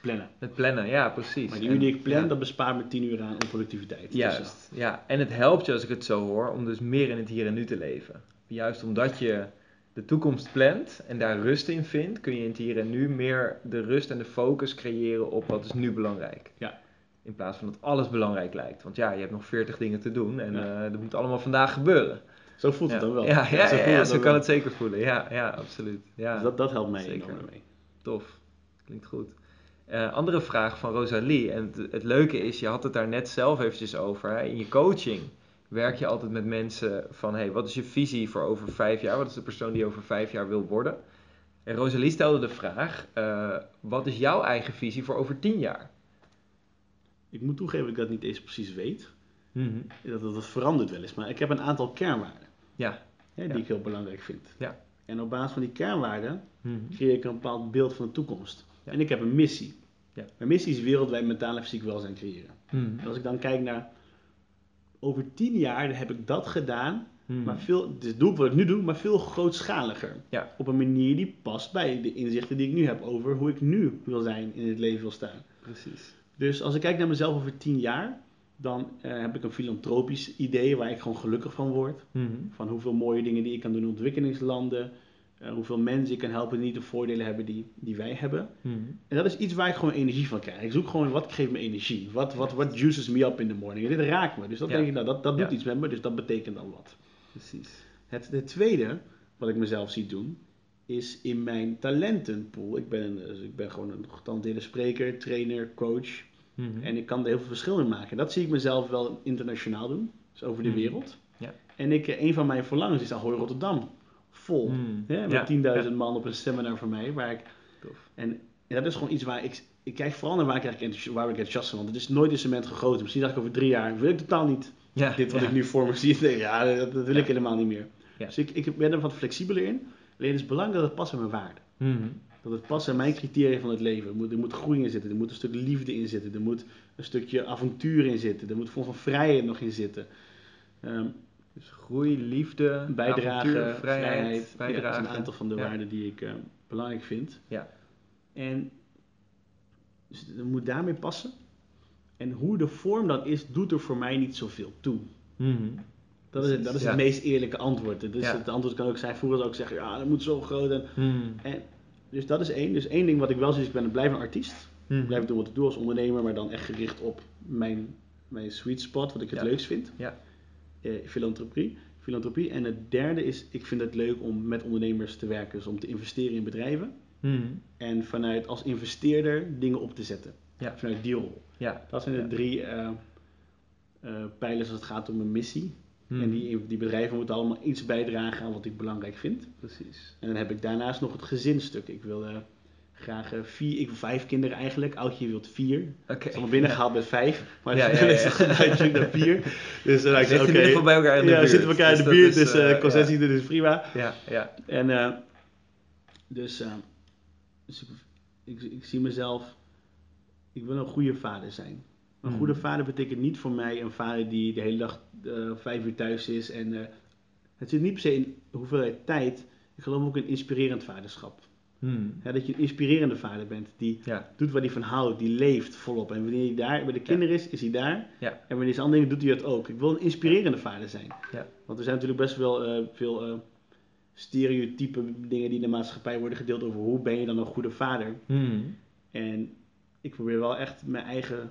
plannen. Met plannen, ja, precies. Maar die uur die ik plan, ja. dat bespaart me 10 uur aan onproductiviteit. Dus, Juist, ja. En het helpt je, als ik het zo hoor, om dus meer in het hier en nu te leven. Juist omdat je de toekomst plant en daar rust in vindt, kun je in het hier en nu meer de rust en de focus creëren op wat is nu belangrijk. Ja. In plaats van dat alles belangrijk lijkt. Want ja, je hebt nog 40 dingen te doen en Ja. eh, dat moet allemaal vandaag gebeuren. Zo voelt het dan wel. Ja, ja, zo ja, het zo kan wel. het zeker voelen. Ja, ja absoluut. Ja. Dus dat, dat helpt mij Zeker. enorm mee. Tof, klinkt goed. Eh, andere vraag van Rosalie. En het, het leuke is, je had het daar net zelf eventjes over. Hè? In je coaching werk je altijd met mensen van... Hey, wat is je visie voor over vijf jaar? Wat is de persoon die over vijf jaar wil worden? En Rosalie stelde de vraag... eh, wat is jouw eigen visie voor over tien jaar? Ik moet toegeven dat ik dat niet eens precies weet. Dat, dat, dat verandert wel eens. Maar ik heb een aantal kernwaarden. Ja. Hè, die ik heel belangrijk vind. Ja. En op basis van die kernwaarden Mhm. creëer ik een bepaald beeld van de toekomst. En ik heb een missie. Ja. Mijn missie is wereldwijd mentaal en fysiek welzijn creëren. Mhm. En als ik dan kijk naar over tien jaar heb ik dat gedaan, Mhm. maar veel, dus doe ik wat ik nu doe, maar veel grootschaliger. Ja. Op een manier die past bij de inzichten die ik nu heb over hoe ik nu wil zijn in het leven wil staan. Precies. Dus als ik kijk naar mezelf over tien jaar, dan eh, heb ik een filantropisch idee waar ik gewoon gelukkig van word. Mhm. Van hoeveel mooie dingen die ik kan doen in ontwikkelingslanden. eh, hoeveel mensen ik kan helpen die niet de voordelen hebben die, die wij hebben. Mhm. En dat is iets waar ik gewoon energie van krijg. Ik zoek gewoon wat geeft me energie. Wat, wat, wat juices me up in the morning. En dit raakt me. Dus dat Ja. denk ik, nou, dat, dat doet Ja. iets met me. Dus dat betekent dan wat. Precies. Het, het tweede wat ik mezelf zie doen, is in mijn talentenpool. Ik ben, een, dus ik ben gewoon een getalenteerde spreker, trainer, coach. Mhm. En ik kan er heel veel verschil in maken. Dat zie ik mezelf wel internationaal doen. Dus over de Mhm. wereld. Ja. En ik, eh, een van mijn verlangens is Ahoy Rotterdam. Vol. Mhm. Hè, met Ja. 10.000 man op een seminar voor mij. Waar ik, en, en dat is gewoon iets waar ik... Ik kijk vooral naar waar ik, eigenlijk waar ik enthousiast van. Want het is nooit in cement gegoten. Misschien dacht ik over drie jaar... wil ik totaal niet dit wat ik nu voor me zie. (laughs) Ja, dat, dat wil ik helemaal niet meer. Dus ik, ik ben er wat flexibeler in. Alleen het is belangrijk dat het past bij mijn waarden. Mhm. Dat het past bij mijn criteria van het leven. Er moet, er moet groei in zitten. Er moet een stuk liefde in zitten. Er moet een stukje avontuur in zitten. Er moet vorm van vrijheid nog in zitten. Ehm, Dus groei, liefde, bijdrage, avontuur, vrijheid. vrijheid, Ja, dat zijn een aantal van de Ja. waarden die ik eh, belangrijk vind. Ja. En dus het moet daarmee passen. En hoe de vorm dan is, doet er voor mij niet zoveel toe. Mhm. Dat is, het, dat is Ja. het meest eerlijke antwoord. Dus Ja. Het antwoord kan ook zijn, vroeger zou ik zeggen, ja, dat moet zo groot. En, en, dus dat is één. Dus één ding wat ik wel zie, is ik ben blijf een artiest. Mhm. Ik blijf doen wat ik doe als ondernemer, maar dan echt gericht op mijn, mijn sweet spot, wat ik het Ja. leukst vind. Ja. Eh, filantropie. filantropie. En het derde is, ik vind het leuk om met ondernemers te werken, dus om te investeren in bedrijven. Mhm. En vanuit als investeerder dingen op te zetten. Ja. Vanuit die rol. Ja. Dat zijn de Ja. drie eh, eh, pijlers als het gaat om een missie. Mhm. En die, die bedrijven moeten allemaal iets bijdragen aan wat ik belangrijk vind. Precies. En dan heb ik daarnaast nog het gezinstuk. Ik wil eh, graag eh, vier, ik wil vijf kinderen eigenlijk. Oudje wilt vier. Oké. Ik is allemaal binnengehaald met vijf. Maar Ja, (laughs) ja, ja, is het naar vier. Dus dan (laughs) dacht ik, oké. geval bij elkaar in de ja, we buurt. zitten bij elkaar in de buurt, is, dus eh, concessie is prima. Ja, ja. En dus, dus ik, ik, ik zie mezelf, ik wil een goede vader zijn. Een Mhm. goede vader betekent niet voor mij een vader die de hele dag eh, vijf uur thuis is. En eh, het zit niet per se in hoeveelheid tijd. Ik geloof ook in inspirerend vaderschap. Mhm. Hè, dat je een inspirerende vader bent die Ja. doet waar hij van houdt, die leeft volop. En wanneer hij daar bij de kinderen is, is hij daar. Ja. En wanneer hij andere dingen doet, hij dat ook. Ik wil een inspirerende vader zijn. Ja. Want er zijn natuurlijk best wel eh, veel stereotype dingen die in de maatschappij worden gedeeld over hoe ben je dan een goede vader. Mhm. En ik probeer wel echt mijn eigen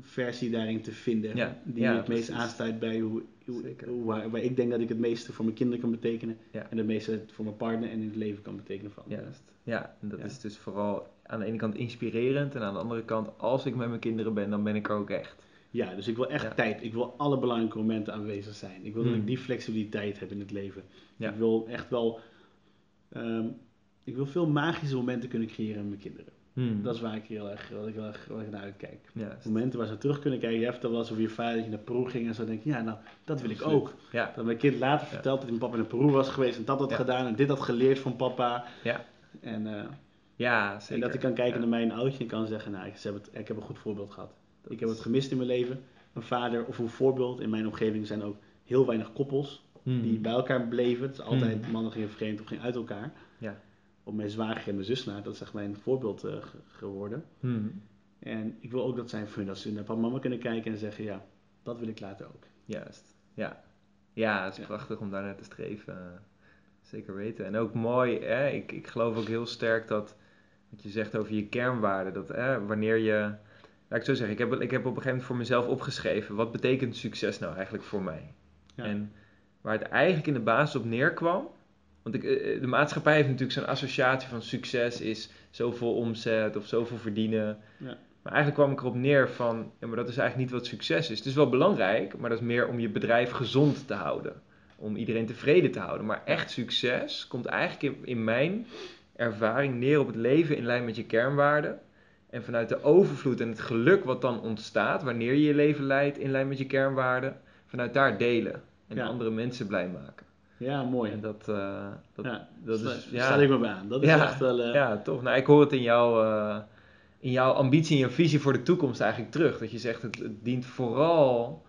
versie daarin te vinden. Ja, Die ja, het meest aansluit bij hoe, hoe, Zeker. hoe- waar, waar ik denk dat ik het meeste voor mijn kinderen kan betekenen. Ja. En het meeste voor mijn partner en in het leven kan betekenen van. Juist. Ja, en dat Ja. is dus vooral aan de ene kant inspirerend en aan de andere kant, als ik met mijn kinderen ben, dan ben ik er ook echt. Ja, dus ik wil echt Ja. tijd. Ik wil alle belangrijke momenten aanwezig zijn. Ik wil dat Hmm. ik die flexibiliteit heb in het leven. Ja. Ik wil echt wel... ehm, ik wil veel magische momenten kunnen creëren met mijn kinderen. Hmm. Dat is waar ik heel erg, waar ik heel erg, ik naar uitkijk. Momenten waar ze terug kunnen kijken. Je hebt wel eens over je vader dat je naar Peru ging en zo denk je, ja, nou, dat wil ik Absoluut. ook. Ja, Dat mijn kind later Ja. vertelt dat hij met papa in Peru was geweest en dat had Ja. gedaan en dit had geleerd van papa. Ja. En, eh, ja en dat ik kan kijken naar mijn oudje en kan zeggen, nou, ik heb, het, ik heb een goed voorbeeld gehad. Dat Ik heb het gemist in mijn leven. Een vader of een voorbeeld. In mijn omgeving zijn ook heel weinig koppels Hmm. die bij elkaar bleven. Het is altijd Hmm. mannen gingen vreemd of gingen uit elkaar. Ja. Op mijn zwager en mijn zus na, dat is echt mijn voorbeeld eh, ge- geworden. Hmm. En ik wil ook dat zijn fun, dat ze naar papa en mama kunnen kijken en zeggen, ja, dat wil ik later ook. Juist, ja. Ja, het is Ja. prachtig om daar naar te streven. eh, Zeker weten. En ook mooi, hè? Ik, ik geloof ook heel sterk dat, wat je zegt over je kernwaarden, dat hè, wanneer je, laat ik zo zeggen, ik heb, ik heb op een gegeven moment voor mezelf opgeschreven, wat betekent succes nou eigenlijk voor mij? Ja. En waar het eigenlijk in de basis op neerkwam, want ik, eh, de maatschappij heeft natuurlijk zo'n associatie van succes is zoveel omzet of zoveel verdienen. Ja. Maar eigenlijk kwam ik erop neer van, ja, maar dat is eigenlijk niet wat succes is. Het is wel belangrijk, maar dat is meer om je bedrijf gezond te houden. Om iedereen tevreden te houden. Maar echt succes komt eigenlijk in, in mijn ervaring neer op het leven in lijn met je kernwaarden. En vanuit de overvloed en het geluk wat dan ontstaat wanneer je je leven leidt in lijn met je kernwaarden, vanuit daar delen. En Ja. andere mensen blij maken. Ja, mooi. En dat, eh, dat, ja, dat sta, is, sta ja, ik me bij aan. Dat is Ja, echt wel... eh, ja, tof. Nou, ik hoor het in jouw, eh, in jouw ambitie en jouw visie voor de toekomst eigenlijk terug. Dat je zegt, het, het dient vooral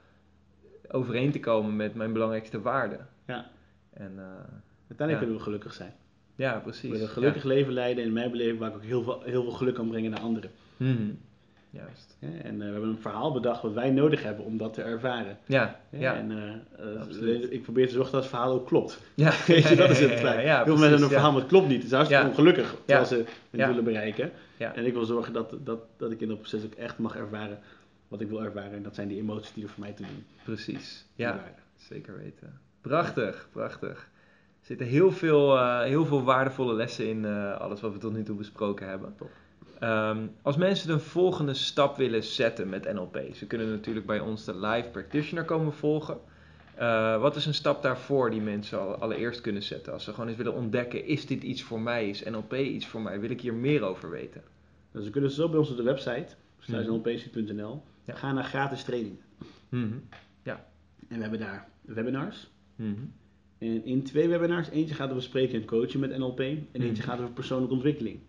overeen te komen met mijn belangrijkste waarden. Ja. En Uiteindelijk kunnen we gelukkig zijn. ja, We precies. willen een gelukkig leven leiden en in mijn beleving waar ik ook heel veel, heel veel geluk kan brengen naar anderen. Mhm. Juist. En eh, we hebben een verhaal bedacht wat wij nodig hebben om dat te ervaren. Ja, ja. En eh, eh, ik probeer te zorgen dat het verhaal ook klopt. (laughs) ja. (laughs) Weet je, dat is het Ja, feit. veel mensen hebben een verhaal, het klopt niet. Het is hartstikke ongelukkig terwijl ze het Ja. willen bereiken. Ja. En ik wil zorgen dat, dat, dat ik in dat proces ook echt mag ervaren wat ik wil ervaren. En dat zijn die emoties die er voor mij te doen. Precies. Ja, zeker weten. Prachtig, prachtig. Er zitten heel veel, heel veel waardevolle lessen in alles wat we tot nu toe besproken hebben. Top. Ehm, als mensen een volgende stap willen zetten met NLP, ze kunnen natuurlijk bij ons de live practitioner komen volgen. Eh, wat is een stap daarvoor die mensen al, allereerst kunnen zetten? Als ze gewoon eens willen ontdekken, is dit iets voor mij? Is NLP iets voor mij? Wil ik hier meer over weten? Dus we kunnen zo bij ons op de website, sluizenlpc.nl, Ja. gaan naar gratis trainingen. Mhm. En we hebben daar webinars. Mhm. En in twee webinars, eentje gaat over spreken en coachen met NLP en Mhm. eentje gaat over persoonlijke ontwikkeling.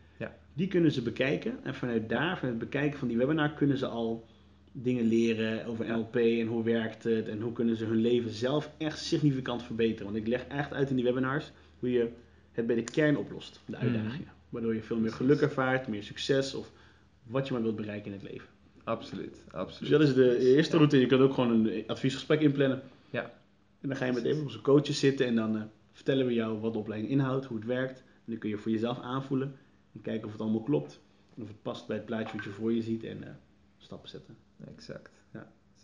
Die kunnen ze bekijken en vanuit daar, vanuit het bekijken van die webinar, kunnen ze al dingen leren over NLP en hoe werkt het en hoe kunnen ze hun leven zelf echt significant verbeteren. Want ik leg echt uit in die webinars hoe je het bij de kern oplost, de Mhm. uitdagingen. Waardoor je veel meer geluk ervaart, meer succes of wat je maar wilt bereiken in het leven. Absoluut, Dus absoluut. dat is de eerste Ja. route. Je kunt ook gewoon een adviesgesprek inplannen. Ja. En dan ga je met even onze coaches zitten en dan eh, vertellen we jou wat de opleiding inhoudt, hoe het werkt. En dan kun je voor jezelf aanvoelen en kijken of het allemaal klopt. En of het past bij het plaatje wat je voor je ziet en eh, stappen zetten. Exact.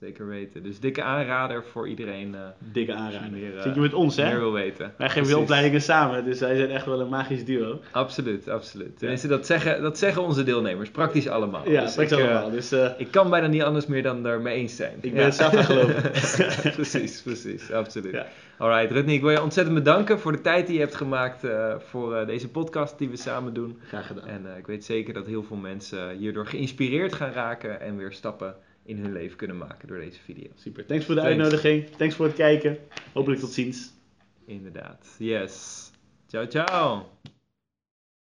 Zeker weten. Dus dikke aanrader voor iedereen eh Dikke aanrader. meer, eh, Zit je met ons, meer hè? wil weten. Wij geven opleidingen samen, dus wij zijn echt wel een magisch duo. Absoluut, absoluut. Tenminste, dat zeggen, dat zeggen onze deelnemers. Praktisch allemaal. Ja, Dus ik, eh, allemaal. Dus ik kan bijna niet anders meer dan daarmee eens zijn. ik ben het zelf geloven. (laughs) precies, precies. Absoluut. Ja. Alright, Rutney, ik wil je ontzettend bedanken voor de tijd die je hebt gemaakt voor deze podcast die we samen doen. Graag gedaan. En ik weet zeker dat heel veel mensen hierdoor geïnspireerd gaan raken en weer stappen in hun leven kunnen maken door deze video. Super. Thanks voor de Thanks. uitnodiging. Thanks voor het kijken. Hopelijk tot ziens. Inderdaad. Yes. Ciao, ciao.